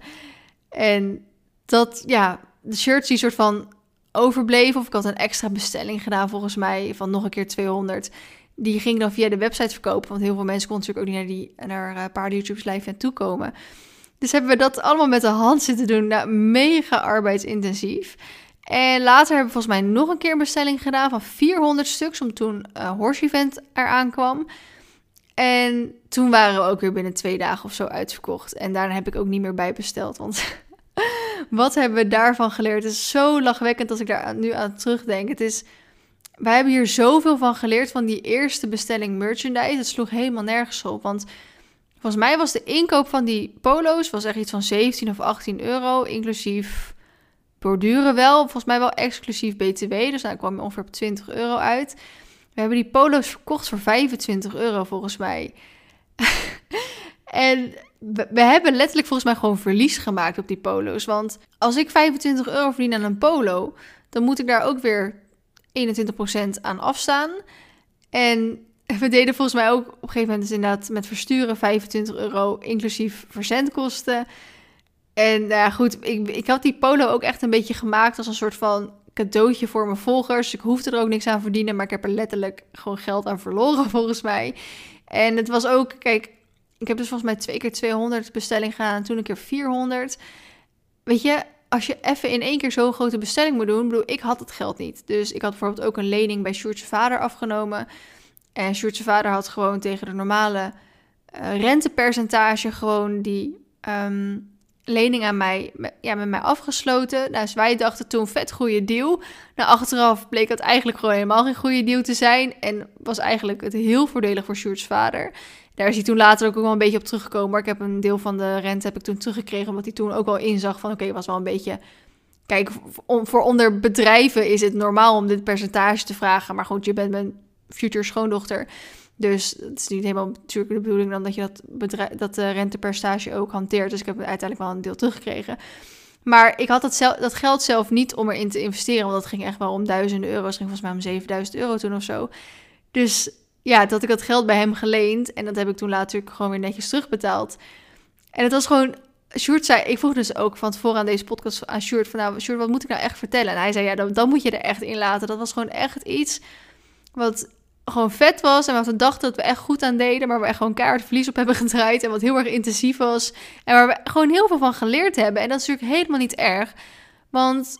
En dat, ja, de shirts die soort van overbleven. Of ik had een extra bestelling gedaan volgens mij van nog een keer 200 die ging dan via de website verkopen. Want heel veel mensen konden natuurlijk ook niet naar, die, naar uh, paarden YouTubers live en toekomen. Dus hebben we dat allemaal met de hand zitten doen. Nou, mega arbeidsintensief. En later hebben we volgens mij nog een keer een bestelling gedaan van 400 stuks, om toen uh, Horse Event eraan kwam. En toen waren we ook weer binnen twee dagen of zo uitverkocht. En daarna heb ik ook niet meer bij besteld. Want wat hebben we daarvan geleerd? Het is zo lachwekkend als ik daar nu aan terugdenk. Het is, wij hebben hier zoveel van geleerd van die eerste bestelling merchandise. Het sloeg helemaal nergens op. Want volgens mij was de inkoop van die polo's was echt iets van 17 of 18 euro, inclusief borduren wel. Volgens mij wel exclusief BTW. Dus daar kwam je ongeveer op 20 euro uit. We hebben die polo's verkocht voor 25 euro volgens mij. en we, hebben letterlijk volgens mij gewoon verlies gemaakt op die polo's. Want als ik 25 euro verdien aan een polo, dan moet ik daar ook weer 21% aan afstaan. En we deden volgens mij ook op een gegeven moment dus inderdaad met versturen 25 euro inclusief verzendkosten. En nou goed, ik, ik had die polo ook echt een beetje gemaakt als een soort van cadeautje voor mijn volgers. Ik hoefde er ook niks aan verdienen, maar ik heb er letterlijk gewoon geld aan verloren volgens mij. En het was ook, kijk, ik heb dus volgens mij twee keer 200 bestelling gedaan en toen een keer 400. Weet je, als je even in één keer zo'n grote bestelling moet doen, bedoel, ik had het geld niet. Dus ik had bijvoorbeeld ook een lening bij Sjoerd's vader afgenomen. En Sjoerd's vader had gewoon tegen de normale uh, rentepercentage gewoon die ehm, lening aan mij, ja, met mij afgesloten. Nou, dus wij dachten toen vet goede deal. Nou, achteraf bleek dat eigenlijk gewoon helemaal geen goede deal te zijn. En was eigenlijk het heel voordelig voor Sjoerd's vader. Daar is hij toen later ook wel een beetje op teruggekomen. Maar ik heb een deel van de rente heb ik toen teruggekregen. Omdat hij toen ook wel inzag van oké, okay, was wel een beetje... Kijk, voor onder bedrijven is het normaal om dit percentage te vragen. Maar goed, je bent mijn future schoondochter. Dus het is niet helemaal natuurlijk de bedoeling dan dat je dat, bedrijf, dat de rentepercentage ook hanteert. Dus ik heb uiteindelijk wel een deel teruggekregen. Maar ik had dat, zelf, dat geld zelf niet om erin te investeren. Want dat ging echt wel om duizenden euro's. Het ging volgens mij om 7000 euro toen of zo. Dus ja, dat ik dat geld bij hem geleend. En dat heb ik toen later gewoon weer netjes terugbetaald. En het was gewoon... Sjoerd zei... Ik vroeg dus ook van tevoren aan deze podcast aan Sjoerd... van nou, Sjoerd, wat moet ik nou echt vertellen? En hij zei, ja, dan, dan moet je er echt in laten. Dat was gewoon echt iets wat gewoon vet was. En wat we dachten dat we echt goed aan deden. Maar we echt gewoon keihard verlies op hebben gedraaid. En wat heel erg intensief was. En waar we gewoon heel veel van geleerd hebben. En dat is natuurlijk helemaal niet erg. Want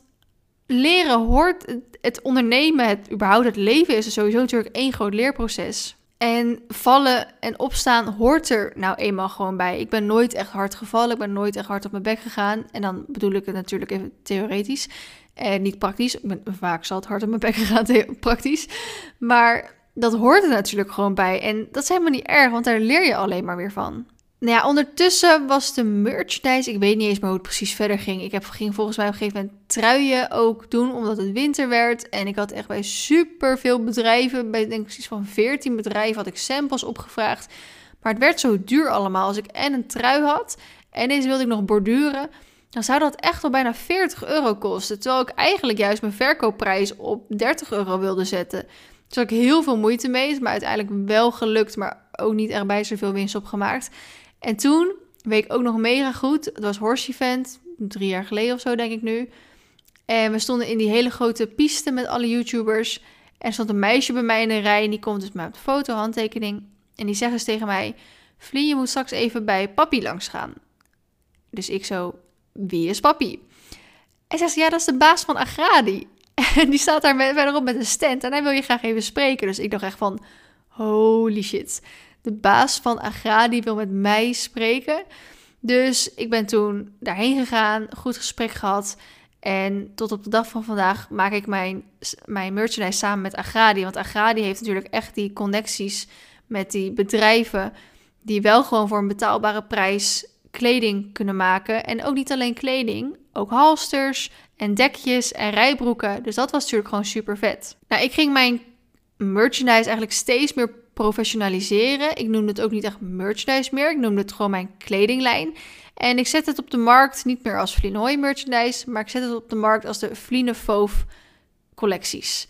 leren hoort het ondernemen, het überhaupt het leven is sowieso natuurlijk één groot leerproces. En vallen en opstaan hoort er nou eenmaal gewoon bij. Ik ben nooit echt hard gevallen, ik ben nooit echt hard op mijn bek gegaan. En dan bedoel ik het natuurlijk even theoretisch en niet praktisch. Ik ben vaak zat hard op mijn bek gegaan, praktisch. Maar dat hoort er natuurlijk gewoon bij. En dat is helemaal niet erg, want daar leer je alleen maar weer van. Nou ja, ondertussen was de merchandise. Ik weet niet eens meer hoe het precies verder ging. Ik heb, ging volgens mij op een gegeven moment truien ook doen, omdat het winter werd. En ik had echt bij super veel bedrijven, bij denk ik precies van 14 bedrijven, had ik samples opgevraagd. Maar het werd zo duur allemaal. Als ik en een trui had en deze wilde ik nog borduren, dan zou dat echt al bijna 40 euro kosten. Terwijl ik eigenlijk juist mijn verkoopprijs op 30 euro wilde zetten. Dus had ik heel veel moeite mee, maar uiteindelijk wel gelukt, maar ook niet bij zoveel winst opgemaakt. En toen, weet ik ook nog mega goed, het was Horse Event, drie jaar geleden of zo denk ik nu. En we stonden in die hele grote piste met alle YouTubers. En stond een meisje bij mij in de rij en die komt dus met een foto, handtekening. En die zeggen ze tegen mij, Vlie, je moet straks even bij papi langs gaan. Dus ik zo, wie is papi? En zegt ze, ja, dat is de baas van Agradi. En die staat daar verderop met een stand en hij wil je graag even spreken. Dus ik dacht echt van, holy shit de baas van Agradi wil met mij spreken. Dus ik ben toen daarheen gegaan, goed gesprek gehad. En tot op de dag van vandaag maak ik mijn, mijn merchandise samen met Agradi. Want Agradi heeft natuurlijk echt die connecties met die bedrijven. Die wel gewoon voor een betaalbare prijs kleding kunnen maken. En ook niet alleen kleding, ook halsters en dekjes en rijbroeken. Dus dat was natuurlijk gewoon super vet. Nou, ik ging mijn merchandise eigenlijk steeds meer professionaliseren. Ik noem het ook niet echt merchandise meer. Ik noem het gewoon mijn kledinglijn. En ik zet het op de markt niet meer als Vlienhooi merchandise, maar ik zet het op de markt als de Vlienefoof collecties.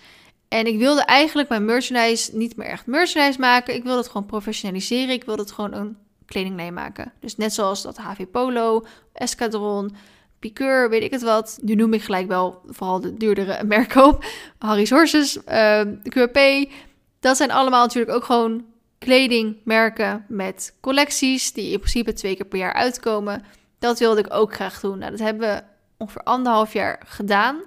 En ik wilde eigenlijk mijn merchandise niet meer echt merchandise maken. Ik wilde het gewoon professionaliseren. Ik wilde het gewoon een kledinglijn maken. Dus net zoals dat HV Polo, Escadron, Piqueur, weet ik het wat. Nu noem ik gelijk wel vooral de duurdere merken op. Harry's Horses, uh, dat zijn allemaal natuurlijk ook gewoon kledingmerken met collecties die in principe twee keer per jaar uitkomen. Dat wilde ik ook graag doen. Nou, dat hebben we ongeveer anderhalf jaar gedaan.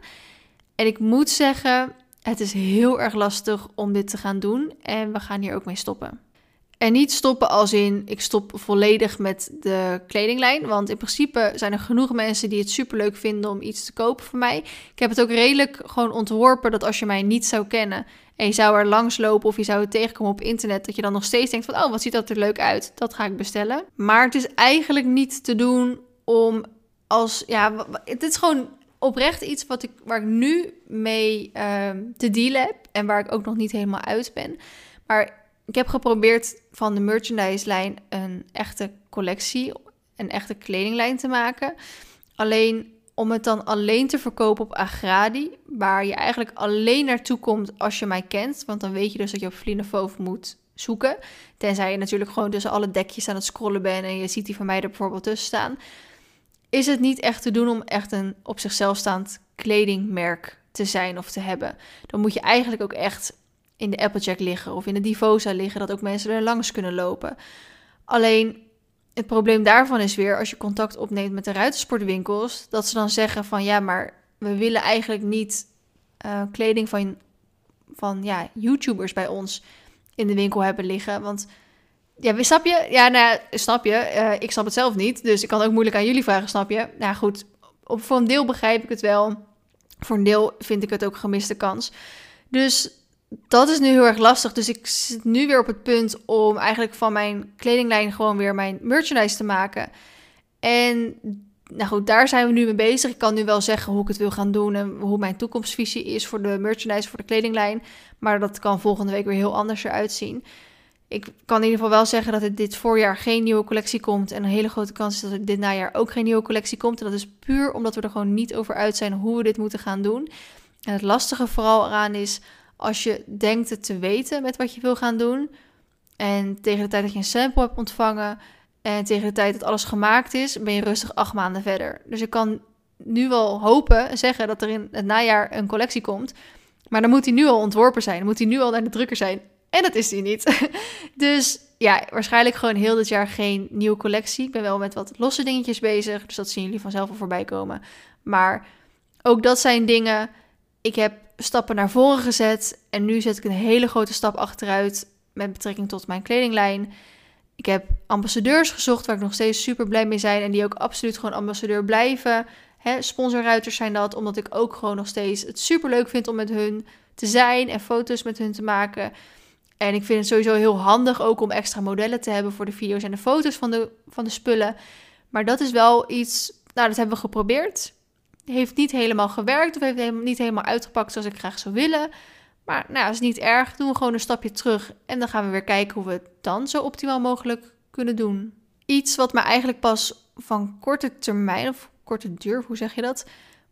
En ik moet zeggen, het is heel erg lastig om dit te gaan doen. En we gaan hier ook mee stoppen. En niet stoppen als in ik stop volledig met de kledinglijn. Want in principe zijn er genoeg mensen die het superleuk vinden om iets te kopen van mij. Ik heb het ook redelijk gewoon ontworpen dat als je mij niet zou kennen en je zou er langs lopen of je zou het tegenkomen op internet, dat je dan nog steeds denkt van oh, wat ziet dat er leuk uit. Dat ga ik bestellen. Maar het is eigenlijk niet te doen om als ja, het is gewoon oprecht iets wat ik, waar ik nu mee uh, te dealen heb en waar ik ook nog niet helemaal uit ben. Maar ik heb geprobeerd van de merchandise-lijn een echte collectie, een echte kledinglijn te maken. Alleen om het dan alleen te verkopen op Agradi, waar je eigenlijk alleen naartoe komt als je mij kent. Want dan weet je dus dat je op Vlinefoof moet zoeken. Tenzij je natuurlijk gewoon tussen alle dekjes aan het scrollen bent en je ziet die van mij er bijvoorbeeld tussen staan. Is het niet echt te doen om echt een op zichzelf staand kledingmerk te zijn of te hebben? Dan moet je eigenlijk ook echt in de Applejack liggen of in de Divosa liggen, dat ook mensen er langs kunnen lopen. Alleen het probleem daarvan is weer als je contact opneemt met de ruitersportwinkels, dat ze dan zeggen van ja, maar we willen eigenlijk niet uh, kleding van, van ja, YouTubers bij ons in de winkel hebben liggen. Want ja, snap je? Ja, nou, snap je. Uh, ik snap het zelf niet, dus ik kan ook moeilijk aan jullie vragen, snap je? Nou goed, op, voor een deel begrijp ik het wel. Voor een deel vind ik het ook gemiste kans. Dus dat is nu heel erg lastig. Dus ik zit nu weer op het punt om eigenlijk van mijn kledinglijn gewoon weer mijn merchandise te maken. En nou goed, daar zijn we nu mee bezig. Ik kan nu wel zeggen hoe ik het wil gaan doen en hoe mijn toekomstvisie is voor de merchandise, voor de kledinglijn. Maar dat kan volgende week weer heel anders eruit zien. Ik kan in ieder geval wel zeggen dat het dit voorjaar geen nieuwe collectie komt. En een hele grote kans is dat er dit najaar ook geen nieuwe collectie komt. En dat is puur omdat we er gewoon niet over uit zijn hoe we dit moeten gaan doen. En het lastige vooral eraan is als je denkt het te weten met wat je wil gaan doen. En tegen de tijd dat je een sample hebt ontvangen en tegen de tijd dat alles gemaakt is, ben je rustig acht maanden verder. Dus ik kan nu wel hopen en zeggen dat er in het najaar een collectie komt. Maar dan moet die nu al ontworpen zijn. Dan moet die nu al naar de drukker zijn. En dat is die niet. dus ja, waarschijnlijk gewoon heel dit jaar geen nieuwe collectie. Ik ben wel met wat losse dingetjes bezig. Dus dat zien jullie vanzelf al voorbij komen. Maar ook dat zijn dingen. Ik heb stappen naar voren gezet. En nu zet ik een hele grote stap achteruit met betrekking tot mijn kledinglijn. Ik heb ambassadeurs gezocht waar ik nog steeds super blij mee zijn. En die ook absoluut gewoon ambassadeur blijven. Hè, sponsorruiters zijn dat, omdat ik ook gewoon nog steeds het super leuk vind om met hun te zijn en foto's met hun te maken. En ik vind het sowieso heel handig ook om extra modellen te hebben voor de video's en de foto's van de, van de spullen. Maar dat is wel iets, nou dat hebben we geprobeerd heeft niet helemaal gewerkt of heeft niet helemaal uitgepakt zoals ik graag zou willen. Maar nou, is niet erg. Doen we gewoon een stapje terug en dan gaan we weer kijken hoe we het dan zo optimaal mogelijk kunnen doen. Iets wat me eigenlijk pas van korte termijn of korte duur, hoe zeg je dat,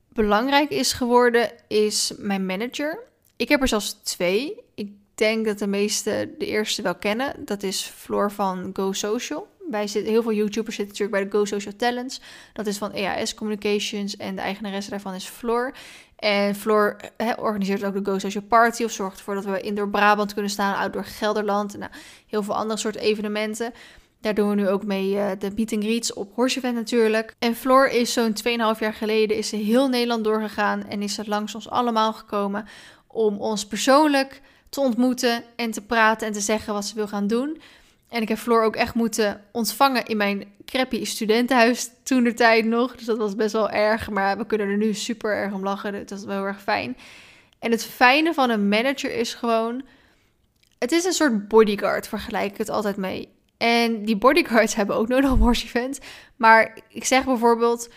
belangrijk is geworden, is mijn manager. Ik heb er zelfs twee. Ik denk dat de meesten de eerste wel kennen. Dat is Floor van Go Social wij zitten, heel veel YouTubers zitten natuurlijk bij de Go Social Talents. Dat is van EAS Communications en de eigenaresse daarvan is Floor. En Floor organiseert ook de Go Social Party of zorgt ervoor dat we in door Brabant kunnen staan, outdoor Gelderland nou, heel veel andere soort evenementen. Daar doen we nu ook mee uh, de meet and greets op Horsevent natuurlijk. En Floor is zo'n 2,5 jaar geleden is ze heel Nederland doorgegaan en is ze langs ons allemaal gekomen om ons persoonlijk te ontmoeten en te praten en te zeggen wat ze wil gaan doen. En ik heb Floor ook echt moeten ontvangen in mijn crappy studentenhuis toen de tijd nog. Dus dat was best wel erg. Maar we kunnen er nu super erg om lachen. Dat is wel heel erg fijn. En het fijne van een manager is gewoon... Het is een soort bodyguard, vergelijk ik het altijd mee. En die bodyguards hebben ook nodig Horse Event. Maar ik zeg bijvoorbeeld...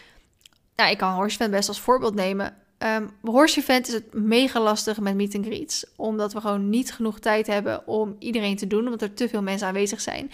Nou, ik kan Horse best als voorbeeld nemen. Um, Horse Event is het mega lastig met meet and greets. Omdat we gewoon niet genoeg tijd hebben om iedereen te doen. Omdat er te veel mensen aanwezig zijn.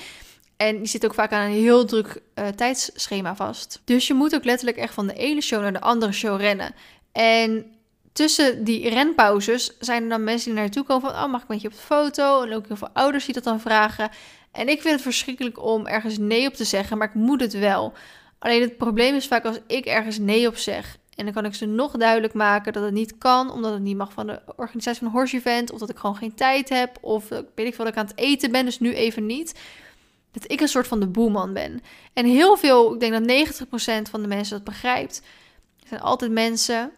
En je zit ook vaak aan een heel druk uh, tijdsschema vast. Dus je moet ook letterlijk echt van de ene show naar de andere show rennen. En tussen die renpauzes zijn er dan mensen die naar je toe komen van... oh, mag ik met je op de foto? En ook heel veel ouders die dat dan vragen. En ik vind het verschrikkelijk om ergens nee op te zeggen, maar ik moet het wel. Alleen het probleem is vaak als ik ergens nee op zeg en dan kan ik ze nog duidelijk maken dat het niet kan, omdat het niet mag van de organisatie van een horse event, of dat ik gewoon geen tijd heb, of weet ik veel dat ik aan het eten ben, dus nu even niet. dat ik een soort van de boeman ben. En heel veel, ik denk dat 90% van de mensen dat begrijpt. Zijn altijd mensen.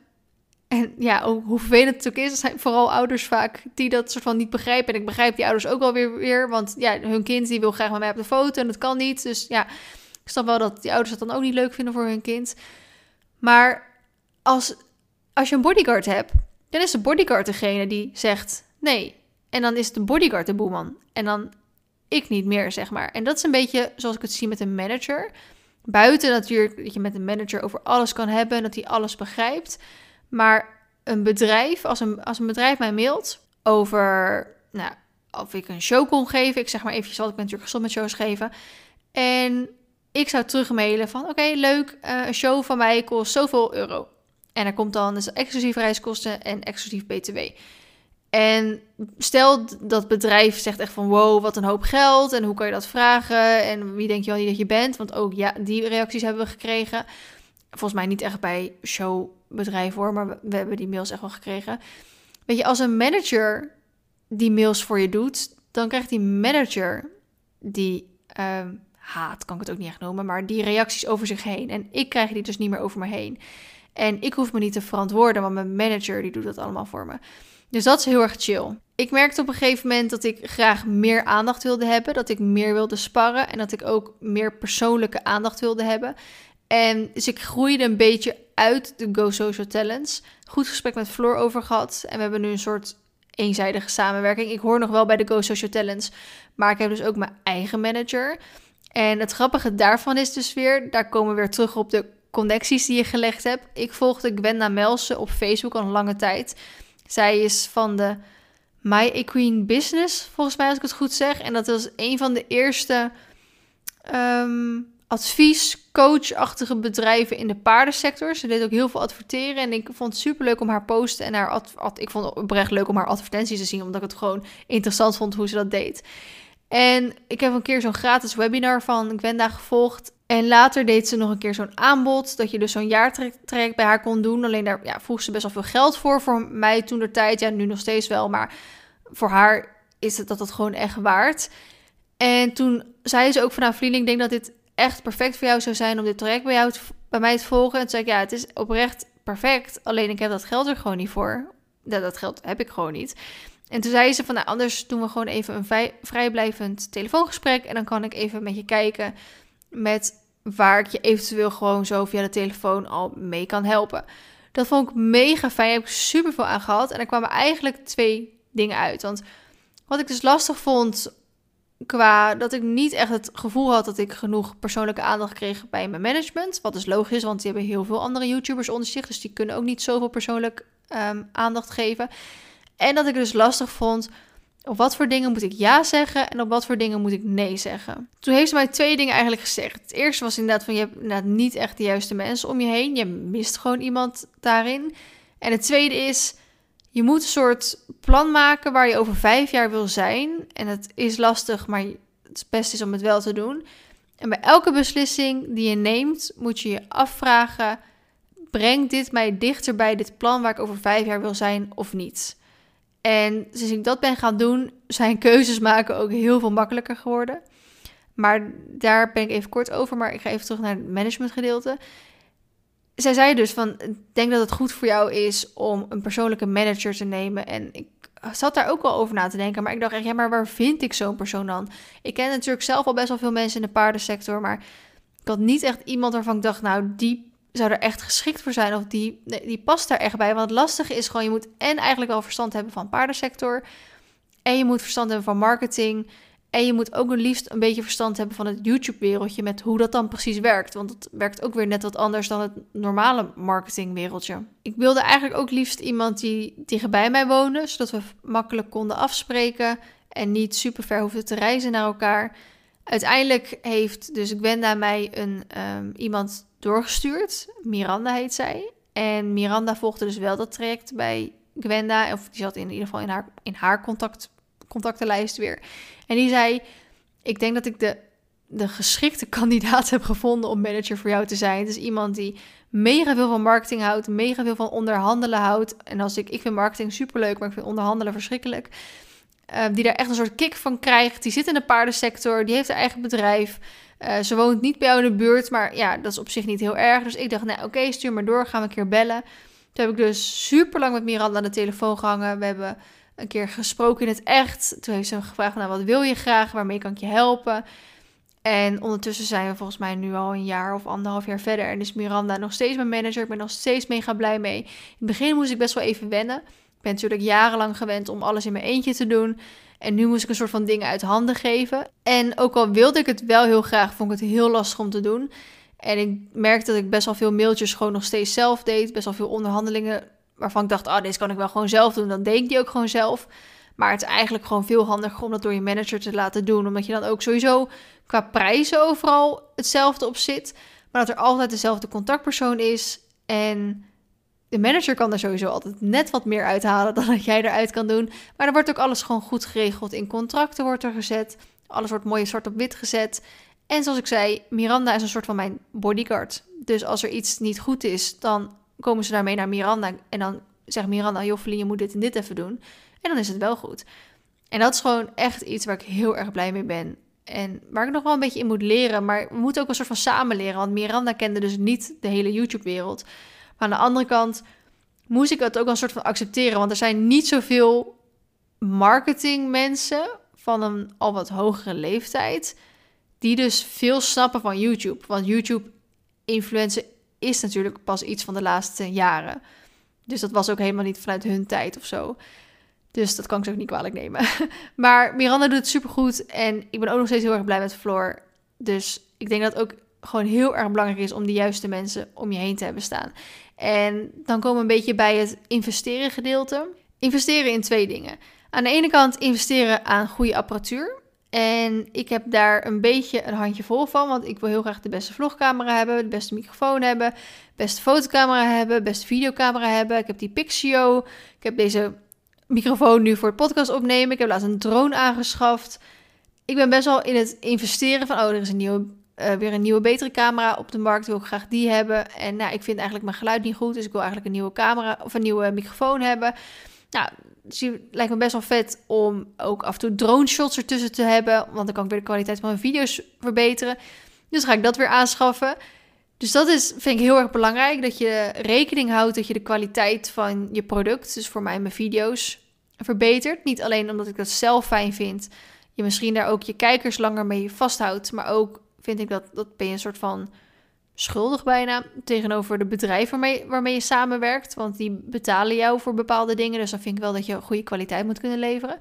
En ja, hoe vervelend het ook is, zijn vooral ouders vaak die dat soort van niet begrijpen. En ik begrijp die ouders ook wel weer, weer want ja, hun kind die wil graag met mij op de foto en dat kan niet. Dus ja, ik snap wel dat die ouders dat dan ook niet leuk vinden voor hun kind. Maar als, als je een bodyguard hebt, dan is de bodyguard degene die zegt nee. En dan is de bodyguard de boeman. En dan ik niet meer, zeg maar. En dat is een beetje zoals ik het zie met een manager. Buiten natuurlijk dat je met een manager over alles kan hebben en dat hij alles begrijpt. Maar een bedrijf, als een, als een bedrijf mij mailt over nou, of ik een show kon geven. Ik zeg maar eventjes, wat ik ben natuurlijk gestopt met shows geven. En ik zou terugmailen van oké, leuk, uh, een show van mij kost zoveel euro. En er komt dan dus exclusief reiskosten en exclusief btw. En stel dat bedrijf zegt echt van wow, wat een hoop geld en hoe kan je dat vragen en wie denk je wel niet dat je bent? Want ook ja, die reacties hebben we gekregen. Volgens mij niet echt bij showbedrijf hoor, maar we hebben die mails echt wel gekregen. Weet je, als een manager die mails voor je doet, dan krijgt die manager die ehm, haat, kan ik het ook niet echt noemen, maar die reacties over zich heen. En ik krijg die dus niet meer over me heen. En ik hoef me niet te verantwoorden, want mijn manager die doet dat allemaal voor me. Dus dat is heel erg chill. Ik merkte op een gegeven moment dat ik graag meer aandacht wilde hebben, dat ik meer wilde sparren en dat ik ook meer persoonlijke aandacht wilde hebben. En dus ik groeide een beetje uit de Go Social Talents. Goed gesprek met Floor over gehad. En we hebben nu een soort eenzijdige samenwerking. Ik hoor nog wel bij de Go Social Talents. Maar ik heb dus ook mijn eigen manager. En het grappige daarvan is dus weer, daar komen we weer terug op de connecties die je gelegd hebt. Ik volgde Gwenda Melsen op Facebook al een lange tijd. Zij is van de My Equine Business, volgens mij als ik het goed zeg. En dat was een van de eerste um, advies, coachachtige bedrijven in de paardensector. Ze deed ook heel veel adverteren en ik vond het super leuk om haar posten en haar ad, ik vond het oprecht leuk om haar advertenties te zien, omdat ik het gewoon interessant vond hoe ze dat deed. En ik heb een keer zo'n gratis webinar van Gwenda gevolgd. En later deed ze nog een keer zo'n aanbod. Dat je dus zo'n jaartraject bij haar kon doen. Alleen daar ja, vroeg ze best wel veel geld voor. Voor mij toen de tijd. Ja, nu nog steeds wel. Maar voor haar is het dat het gewoon echt waard. En toen zei ze ook van nou vriendin, ik denk dat dit echt perfect voor jou zou zijn om dit traject bij jou bij mij te volgen. En toen zei ik ja, het is oprecht perfect. Alleen ik heb dat geld er gewoon niet voor. Dat, geld heb ik gewoon niet. En toen zei ze van, nou, anders doen we gewoon even een vrijblijvend telefoongesprek. En dan kan ik even met je kijken met waar ik je eventueel gewoon zo via de telefoon al mee kan helpen. Dat vond ik mega fijn. Daar heb ik super veel aan gehad. En er kwamen eigenlijk twee dingen uit. Want wat ik dus lastig vond qua dat ik niet echt het gevoel had dat ik genoeg persoonlijke aandacht kreeg bij mijn management. Wat dus logisch, want die hebben heel veel andere YouTubers onder zich. Dus die kunnen ook niet zoveel persoonlijk um, aandacht geven. En dat ik dus lastig vond op wat voor dingen moet ik ja zeggen en op wat voor dingen moet ik nee zeggen. Toen heeft ze mij twee dingen eigenlijk gezegd. Het eerste was inderdaad van je hebt inderdaad niet echt de juiste mensen om je heen. Je mist gewoon iemand daarin. En het tweede is, je moet een soort plan maken waar je over vijf jaar wil zijn. En het is lastig, maar het beste is om het wel te doen. En bij elke beslissing die je neemt, moet je je afvragen: brengt dit mij dichter bij dit plan waar ik over vijf jaar wil zijn of niet? En sinds ik dat ben gaan doen, zijn keuzes maken ook heel veel makkelijker geworden. Maar daar ben ik even kort over, maar ik ga even terug naar het managementgedeelte. Zij zei dus van, ik denk dat het goed voor jou is om een persoonlijke manager te nemen. En ik zat daar ook wel over na te denken, maar ik dacht echt, ja, maar waar vind ik zo'n persoon dan? Ik ken natuurlijk zelf al best wel veel mensen in de paardensector, maar ik had niet echt iemand waarvan ik dacht, nou, die zou er echt geschikt voor zijn of die, die past daar echt bij. Want het lastige is gewoon, je moet en eigenlijk wel verstand hebben van paardensector. En je moet verstand hebben van marketing. En je moet ook een liefst een beetje verstand hebben van het YouTube-wereldje met hoe dat dan precies werkt. Want het werkt ook weer net wat anders dan het normale marketingwereldje. Ik wilde eigenlijk ook liefst iemand die dichtbij mij woonde, zodat we makkelijk konden afspreken en niet super ver hoefden te reizen naar elkaar. Uiteindelijk heeft dus Gwenda mij een, um, iemand doorgestuurd. Miranda heet zij. En Miranda volgde dus wel dat traject bij Gwenda. Of die zat in ieder geval in haar, in haar contact, contactenlijst weer. En die zei: Ik denk dat ik de, de geschikte kandidaat heb gevonden om manager voor jou te zijn. Het is iemand die mega veel van marketing houdt, mega veel van onderhandelen houdt. En als ik, ik vind marketing superleuk, maar ik vind onderhandelen verschrikkelijk. uh, die daar echt een soort kick van krijgt. Die zit in de paardensector, die heeft haar eigen bedrijf. Uh, ze woont niet bij jou in de buurt, maar ja, dat is op zich niet heel erg. Dus ik dacht, nou oké, stuur maar door, gaan we een keer bellen. Toen heb ik dus super lang met Miranda aan de telefoon gehangen. We hebben een keer gesproken in het echt. Toen heeft ze gevraagd, nou wat wil je graag, waarmee kan ik je helpen? En ondertussen zijn we volgens mij nu al een jaar of anderhalf jaar verder. En is Miranda nog steeds mijn manager. Ik ben nog steeds mega blij mee. In het begin moest ik best wel even wennen. Ik ben natuurlijk jarenlang gewend om alles in mijn eentje te doen. En nu moest ik een soort van dingen uit handen geven. En ook al wilde ik het wel heel graag, vond ik het heel lastig om te doen. En ik merkte dat ik best wel veel mailtjes gewoon nog steeds zelf deed. Best wel veel onderhandelingen waarvan ik dacht, ah, oh, deze kan ik wel gewoon zelf doen. Dan deed ik die ook gewoon zelf. Maar het is eigenlijk gewoon veel handiger om dat door je manager te laten doen. Omdat je dan ook sowieso qua prijzen overal hetzelfde op zit. Maar dat er altijd dezelfde contactpersoon is. En de manager kan er sowieso altijd net wat meer uithalen dan dat jij eruit kan doen. Maar er wordt ook alles gewoon goed geregeld. In contracten wordt er gezet. Alles wordt mooi zwart op wit gezet. En zoals ik zei, Miranda is een soort van mijn bodyguard. Dus als er iets niet goed is, dan komen ze daarmee naar Miranda. En dan zegt Miranda, Joffelien, je moet dit en dit even doen. En dan is het wel goed. En dat is gewoon echt iets waar ik heel erg blij mee ben. En waar ik nog wel een beetje in moet leren. Maar we moeten ook een soort van samen leren. Want Miranda kende dus niet de hele YouTube-wereld. Aan de andere kant moest ik het ook een soort van accepteren. Want er zijn niet zoveel marketingmensen van een al wat hogere leeftijd. Die dus veel snappen van YouTube. Want YouTube-influencer is natuurlijk pas iets van de laatste jaren. Dus dat was ook helemaal niet vanuit hun tijd of zo. Dus dat kan ik ze ook niet kwalijk nemen. maar Miranda doet het supergoed. En ik ben ook nog steeds heel erg blij met Floor. Dus ik denk dat ook gewoon heel erg belangrijk is om de juiste mensen om je heen te hebben staan. En dan komen we een beetje bij het investeren gedeelte. Investeren in twee dingen. Aan de ene kant investeren aan goede apparatuur. En ik heb daar een beetje een handje vol van, want ik wil heel graag de beste vlogcamera hebben, de beste microfoon hebben, beste fotocamera hebben, beste videocamera hebben. Ik heb die Pixio, ik heb deze microfoon nu voor het podcast opnemen. Ik heb laatst een drone aangeschaft. Ik ben best wel in het investeren van, oh, er is een nieuwe, uh, weer een nieuwe betere camera op de markt. Wil ik graag die hebben. En nou, ik vind eigenlijk mijn geluid niet goed, dus ik wil eigenlijk een nieuwe camera of een nieuwe microfoon hebben. Nou, dus het lijkt me best wel vet om ook af en toe drone shots ertussen te hebben, want dan kan ik weer de kwaliteit van mijn video's verbeteren. Dus ga ik dat weer aanschaffen. Dus dat is, vind ik heel erg belangrijk, dat je rekening houdt dat je de kwaliteit van je product, dus voor mij mijn video's, verbetert. Niet alleen omdat ik dat zelf fijn vind, je misschien daar ook je kijkers langer mee vasthoudt, maar ook vind ik dat, dat ben je een soort van schuldig bijna tegenover de bedrijven waarmee, waarmee je samenwerkt. Want die betalen jou voor bepaalde dingen. Dus dan vind ik wel dat je goede kwaliteit moet kunnen leveren.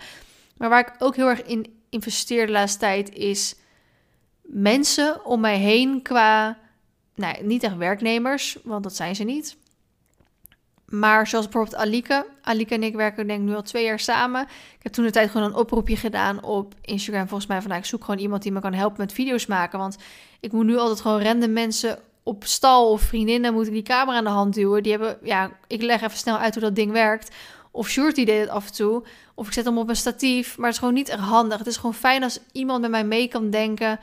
Maar waar ik ook heel erg in investeer de laatste tijd is mensen om mij heen qua, nou, niet echt werknemers, want dat zijn ze niet. Maar zoals bijvoorbeeld Alike. Alike en ik werken denk ik nu al twee jaar samen. Ik heb toen de tijd gewoon een oproepje gedaan op Instagram. Volgens mij van nou, ik zoek gewoon iemand die me kan helpen met video's maken. Want ik moet nu altijd gewoon random mensen op stal of vriendinnen moet ik die camera aan de hand duwen. Die hebben, ja, ik leg even snel uit hoe dat ding werkt. Of Shorty deed het af en toe. Of ik zet hem op een statief. Maar het is gewoon niet echt handig. Het is gewoon fijn als iemand met mij mee kan denken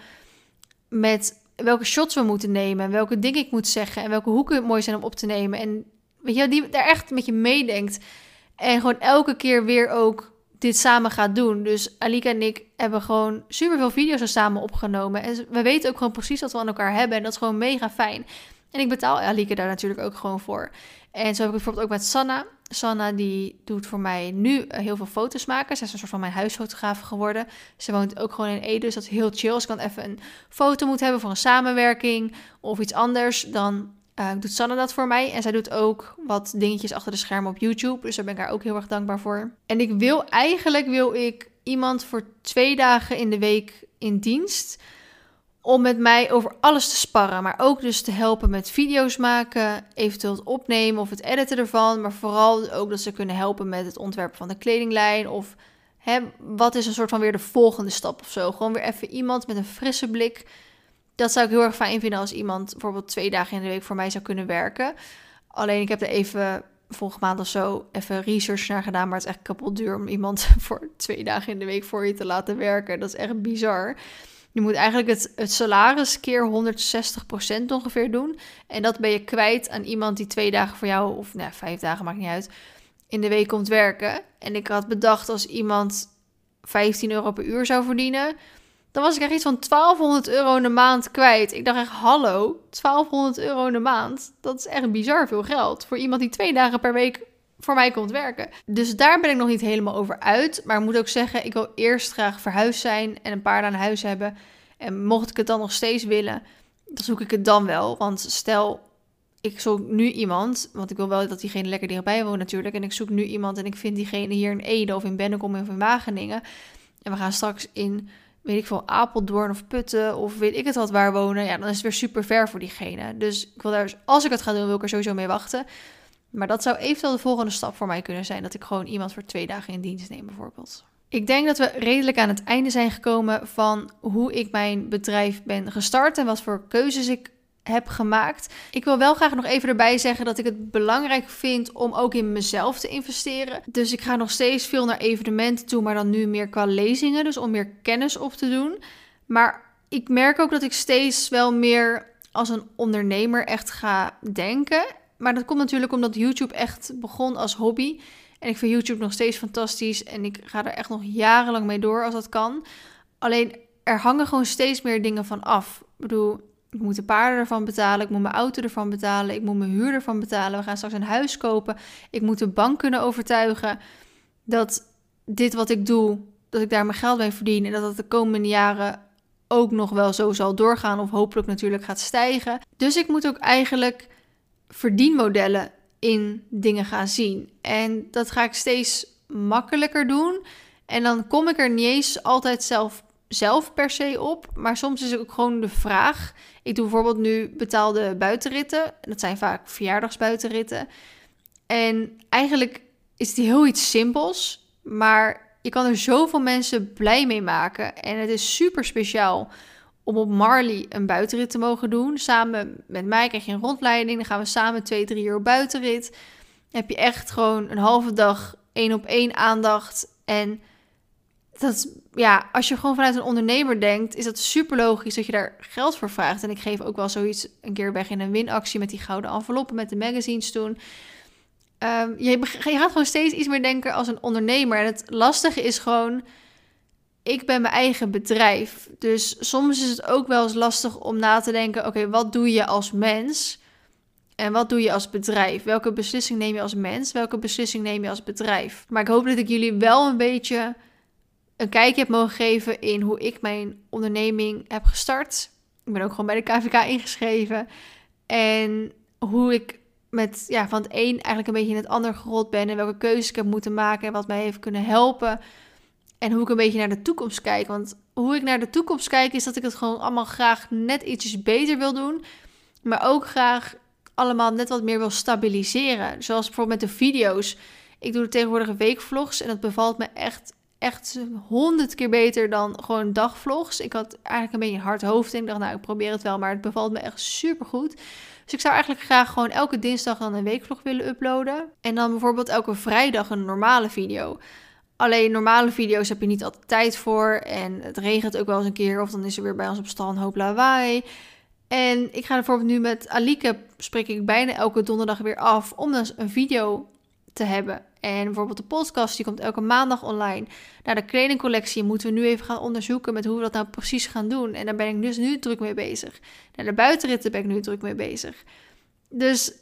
met welke shots we moeten nemen. En welke dingen ik moet zeggen. En welke hoeken mooi zijn om op te nemen. En weet je, die daar echt met je meedenkt. En gewoon elke keer weer ook dit samen gaat doen. Dus Alika en ik hebben gewoon super veel video's samen opgenomen. En we weten ook gewoon precies wat we aan elkaar hebben. En dat is gewoon mega fijn. En ik betaal Alika daar natuurlijk ook gewoon voor. En zo heb ik bijvoorbeeld ook met Sanna. Sanna die doet voor mij nu eh, heel veel foto's maken. Ze is een soort van mijn huisfotograaf geworden. Ze woont ook gewoon in Ede, dus dat is heel chill. Als ik dan even een foto moet hebben voor een samenwerking of iets anders, dan uh, doet Sanne dat voor mij. En zij doet ook wat dingetjes achter de schermen op YouTube. Dus daar ben ik haar ook heel erg dankbaar voor. En ik wil eigenlijk wil ik iemand voor twee dagen in de week in dienst. Om met mij over alles te sparren. Maar ook dus te helpen met video's maken. Eventueel het opnemen of het editen ervan. Maar vooral ook dat ze kunnen helpen met het ontwerpen van de kledinglijn. Of hè, wat is een soort van weer de volgende stap of zo. Gewoon weer even iemand met een frisse blik dat zou ik heel erg fijn vinden als iemand bijvoorbeeld twee dagen in de week voor mij zou kunnen werken. Alleen ik heb er even volgende maand of zo even research naar gedaan. Maar het is echt kapot duur om iemand voor twee dagen in de week voor je te laten werken. Dat is echt bizar. Je moet eigenlijk het, het salaris keer 160% ongeveer doen. En dat ben je kwijt aan iemand die twee dagen voor jou, of nou, vijf dagen maakt niet uit, in de week komt werken. En ik had bedacht als iemand 15 euro per uur zou verdienen, dan was ik echt iets van 1200 euro in de maand kwijt. Ik dacht echt, hallo, 1200 euro in de maand. Dat is echt bizar veel geld voor iemand die twee dagen per week voor mij komt werken. Dus daar ben ik nog niet helemaal over uit. Maar ik moet ook zeggen, ik wil eerst graag verhuisd zijn en een paar aan huis hebben. En mocht ik het dan nog steeds willen, dan zoek ik het dan wel. Want stel, ik zoek nu iemand, want ik wil wel dat diegene lekker dichtbij woont natuurlijk. En ik zoek nu iemand en ik vind diegene hier in Ede of in Bennekom of in Wageningen. En we gaan straks in, weet ik veel, Apeldoorn of Putten of weet ik het wat waar wonen. Ja, dan is het weer super ver voor diegene. Dus ik wil daar, als ik het ga doen, wil ik er sowieso mee wachten. Maar dat zou eventueel de volgende stap voor mij kunnen zijn. Dat ik gewoon iemand voor twee dagen in dienst neem bijvoorbeeld. Ik denk dat we redelijk aan het einde zijn gekomen van hoe ik mijn bedrijf ben gestart en wat voor keuzes ik heb gemaakt. Ik wil wel graag nog even erbij zeggen dat ik het belangrijk vind om ook in mezelf te investeren. Dus ik ga nog steeds veel naar evenementen toe, maar dan nu meer qua lezingen, dus om meer kennis op te doen. Maar ik merk ook dat ik steeds wel meer als een ondernemer echt ga denken. Maar dat komt natuurlijk omdat YouTube echt begon als hobby. En ik vind YouTube nog steeds fantastisch. En ik ga er echt nog jarenlang mee door als dat kan. Alleen er hangen gewoon steeds meer dingen van af. Ik bedoel, ik moet de paarden ervan betalen. Ik moet mijn auto ervan betalen. Ik moet mijn huur ervan betalen. We gaan straks een huis kopen. Ik moet de bank kunnen overtuigen dat dit wat ik doe, dat ik daar mijn geld mee verdien. En dat dat de komende jaren ook nog wel zo zal doorgaan. Of hopelijk natuurlijk gaat stijgen. Dus ik moet ook eigenlijk verdienmodellen in dingen gaan zien. En dat ga ik steeds makkelijker doen. En dan kom ik er niet eens altijd zelf, zelf per se op. Maar soms is het ook gewoon de vraag. Ik doe bijvoorbeeld nu betaalde buitenritten. Dat zijn vaak verjaardagsbuitenritten. En eigenlijk is het heel iets simpels. Maar je kan er zoveel mensen blij mee maken. En het is super speciaal om op Marley een buitenrit te mogen doen. Samen met mij krijg je een rondleiding. Dan gaan we samen twee, drie uur buitenrit. Heb je echt gewoon een halve dag één op één aandacht. En dat, ja, als je gewoon vanuit een ondernemer denkt, is dat super logisch dat je daar geld voor vraagt. En ik geef ook wel zoiets een keer weg in een winactie met die gouden enveloppen met de magazines toen. Um, je, je gaat gewoon steeds iets meer denken als een ondernemer. En het lastige is gewoon ik ben mijn eigen bedrijf. Dus soms is het ook wel eens lastig om na te denken: oké, wat doe je als mens? En wat doe je als bedrijf? Welke beslissing neem je als mens? Welke beslissing neem je als bedrijf? Maar ik hoop dat ik jullie wel een beetje een kijkje heb mogen geven in hoe ik mijn onderneming heb gestart. Ik ben ook gewoon bij de KVK ingeschreven. En hoe ik met ja, van het een eigenlijk een beetje in het ander gerold ben. En welke keuzes ik heb moeten maken en wat mij heeft kunnen helpen en hoe ik een beetje naar de toekomst kijk. Want hoe ik naar de toekomst kijk is dat ik het gewoon allemaal graag net ietsjes beter wil doen. Maar ook graag allemaal net wat meer wil stabiliseren. Zoals bijvoorbeeld met de video's. Ik doe tegenwoordig weekvlogs en dat bevalt me echt, echt honderd keer beter dan gewoon dagvlogs. Ik had eigenlijk een beetje een hard hoofd en ik dacht, nou, ik probeer het wel, maar het bevalt me echt super goed. Dus ik zou eigenlijk graag gewoon elke dinsdag dan een weekvlog willen uploaden. En dan bijvoorbeeld elke vrijdag een normale video. Alleen normale video's heb je niet altijd tijd voor. En het regent ook wel eens een keer. Of dan is er weer bij ons op stal een hoop lawaai. En ik ga bijvoorbeeld nu met Alike, spreek ik bijna elke donderdag weer af. Om dan een video te hebben. En bijvoorbeeld de podcast, die komt elke maandag online. Naar de kledingcollectie moeten we nu even gaan onderzoeken met hoe we dat nou precies gaan doen. En daar ben ik dus nu druk mee bezig. Naar de buitenritten ben ik nu druk mee bezig. Dus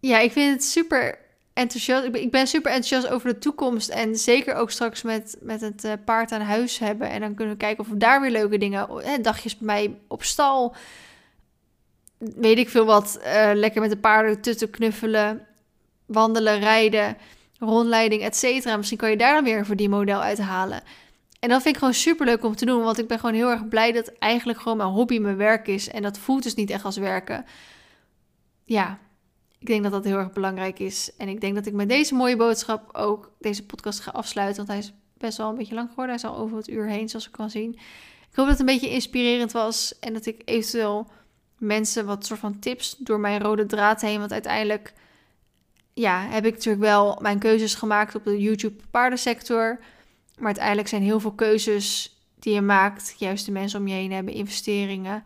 ja, ik vind het super enthousiast. Ik ben, super enthousiast over de toekomst. En zeker ook straks met, met het uh, paard aan huis hebben. En dan kunnen we kijken of we daar weer leuke dingen. Hè, dagjes bij mij op stal. Weet ik veel wat. Uh, lekker met de paarden tutten knuffelen. Wandelen, rijden. Rondleiding, et cetera. Misschien kan je daar dan weer een verdienmodel uit halen. En dat vind ik gewoon super leuk om te doen. Want ik ben gewoon heel erg blij dat eigenlijk gewoon mijn hobby mijn werk is. En dat voelt dus niet echt als werken. Ja, ik denk dat dat heel erg belangrijk is. En ik denk dat ik met deze mooie boodschap ook deze podcast ga afsluiten. Want hij is best wel een beetje lang geworden. Hij is al over het uur heen, zoals ik kan zien. Ik hoop dat het een beetje inspirerend was. En dat ik eventueel mensen wat soort van tips door mijn rode draad heen. Want uiteindelijk ja, heb ik natuurlijk wel mijn keuzes gemaakt op de YouTube paardensector. Maar uiteindelijk zijn heel veel keuzes die je maakt, juist de mensen om je heen hebben, investeringen,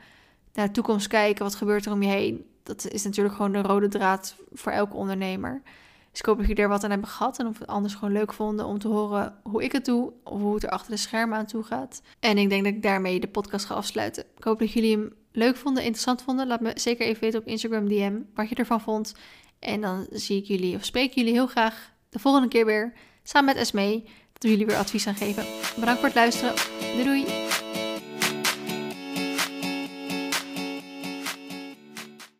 naar de toekomst kijken, wat gebeurt er om je heen. Dat is natuurlijk gewoon de rode draad voor elke ondernemer. Dus ik hoop dat jullie er wat aan hebben gehad en of het anders gewoon leuk vonden om te horen hoe ik het doe of hoe het er achter de schermen aan toe gaat. En ik denk dat ik daarmee de podcast ga afsluiten. Ik hoop dat jullie hem leuk vonden, interessant vonden. Laat me zeker even weten op Instagram DM wat je ervan vond. En dan zie ik jullie of spreek jullie heel graag de volgende keer weer samen met Esme, Dat we jullie weer advies gaan geven. Bedankt voor het luisteren. Doei doei!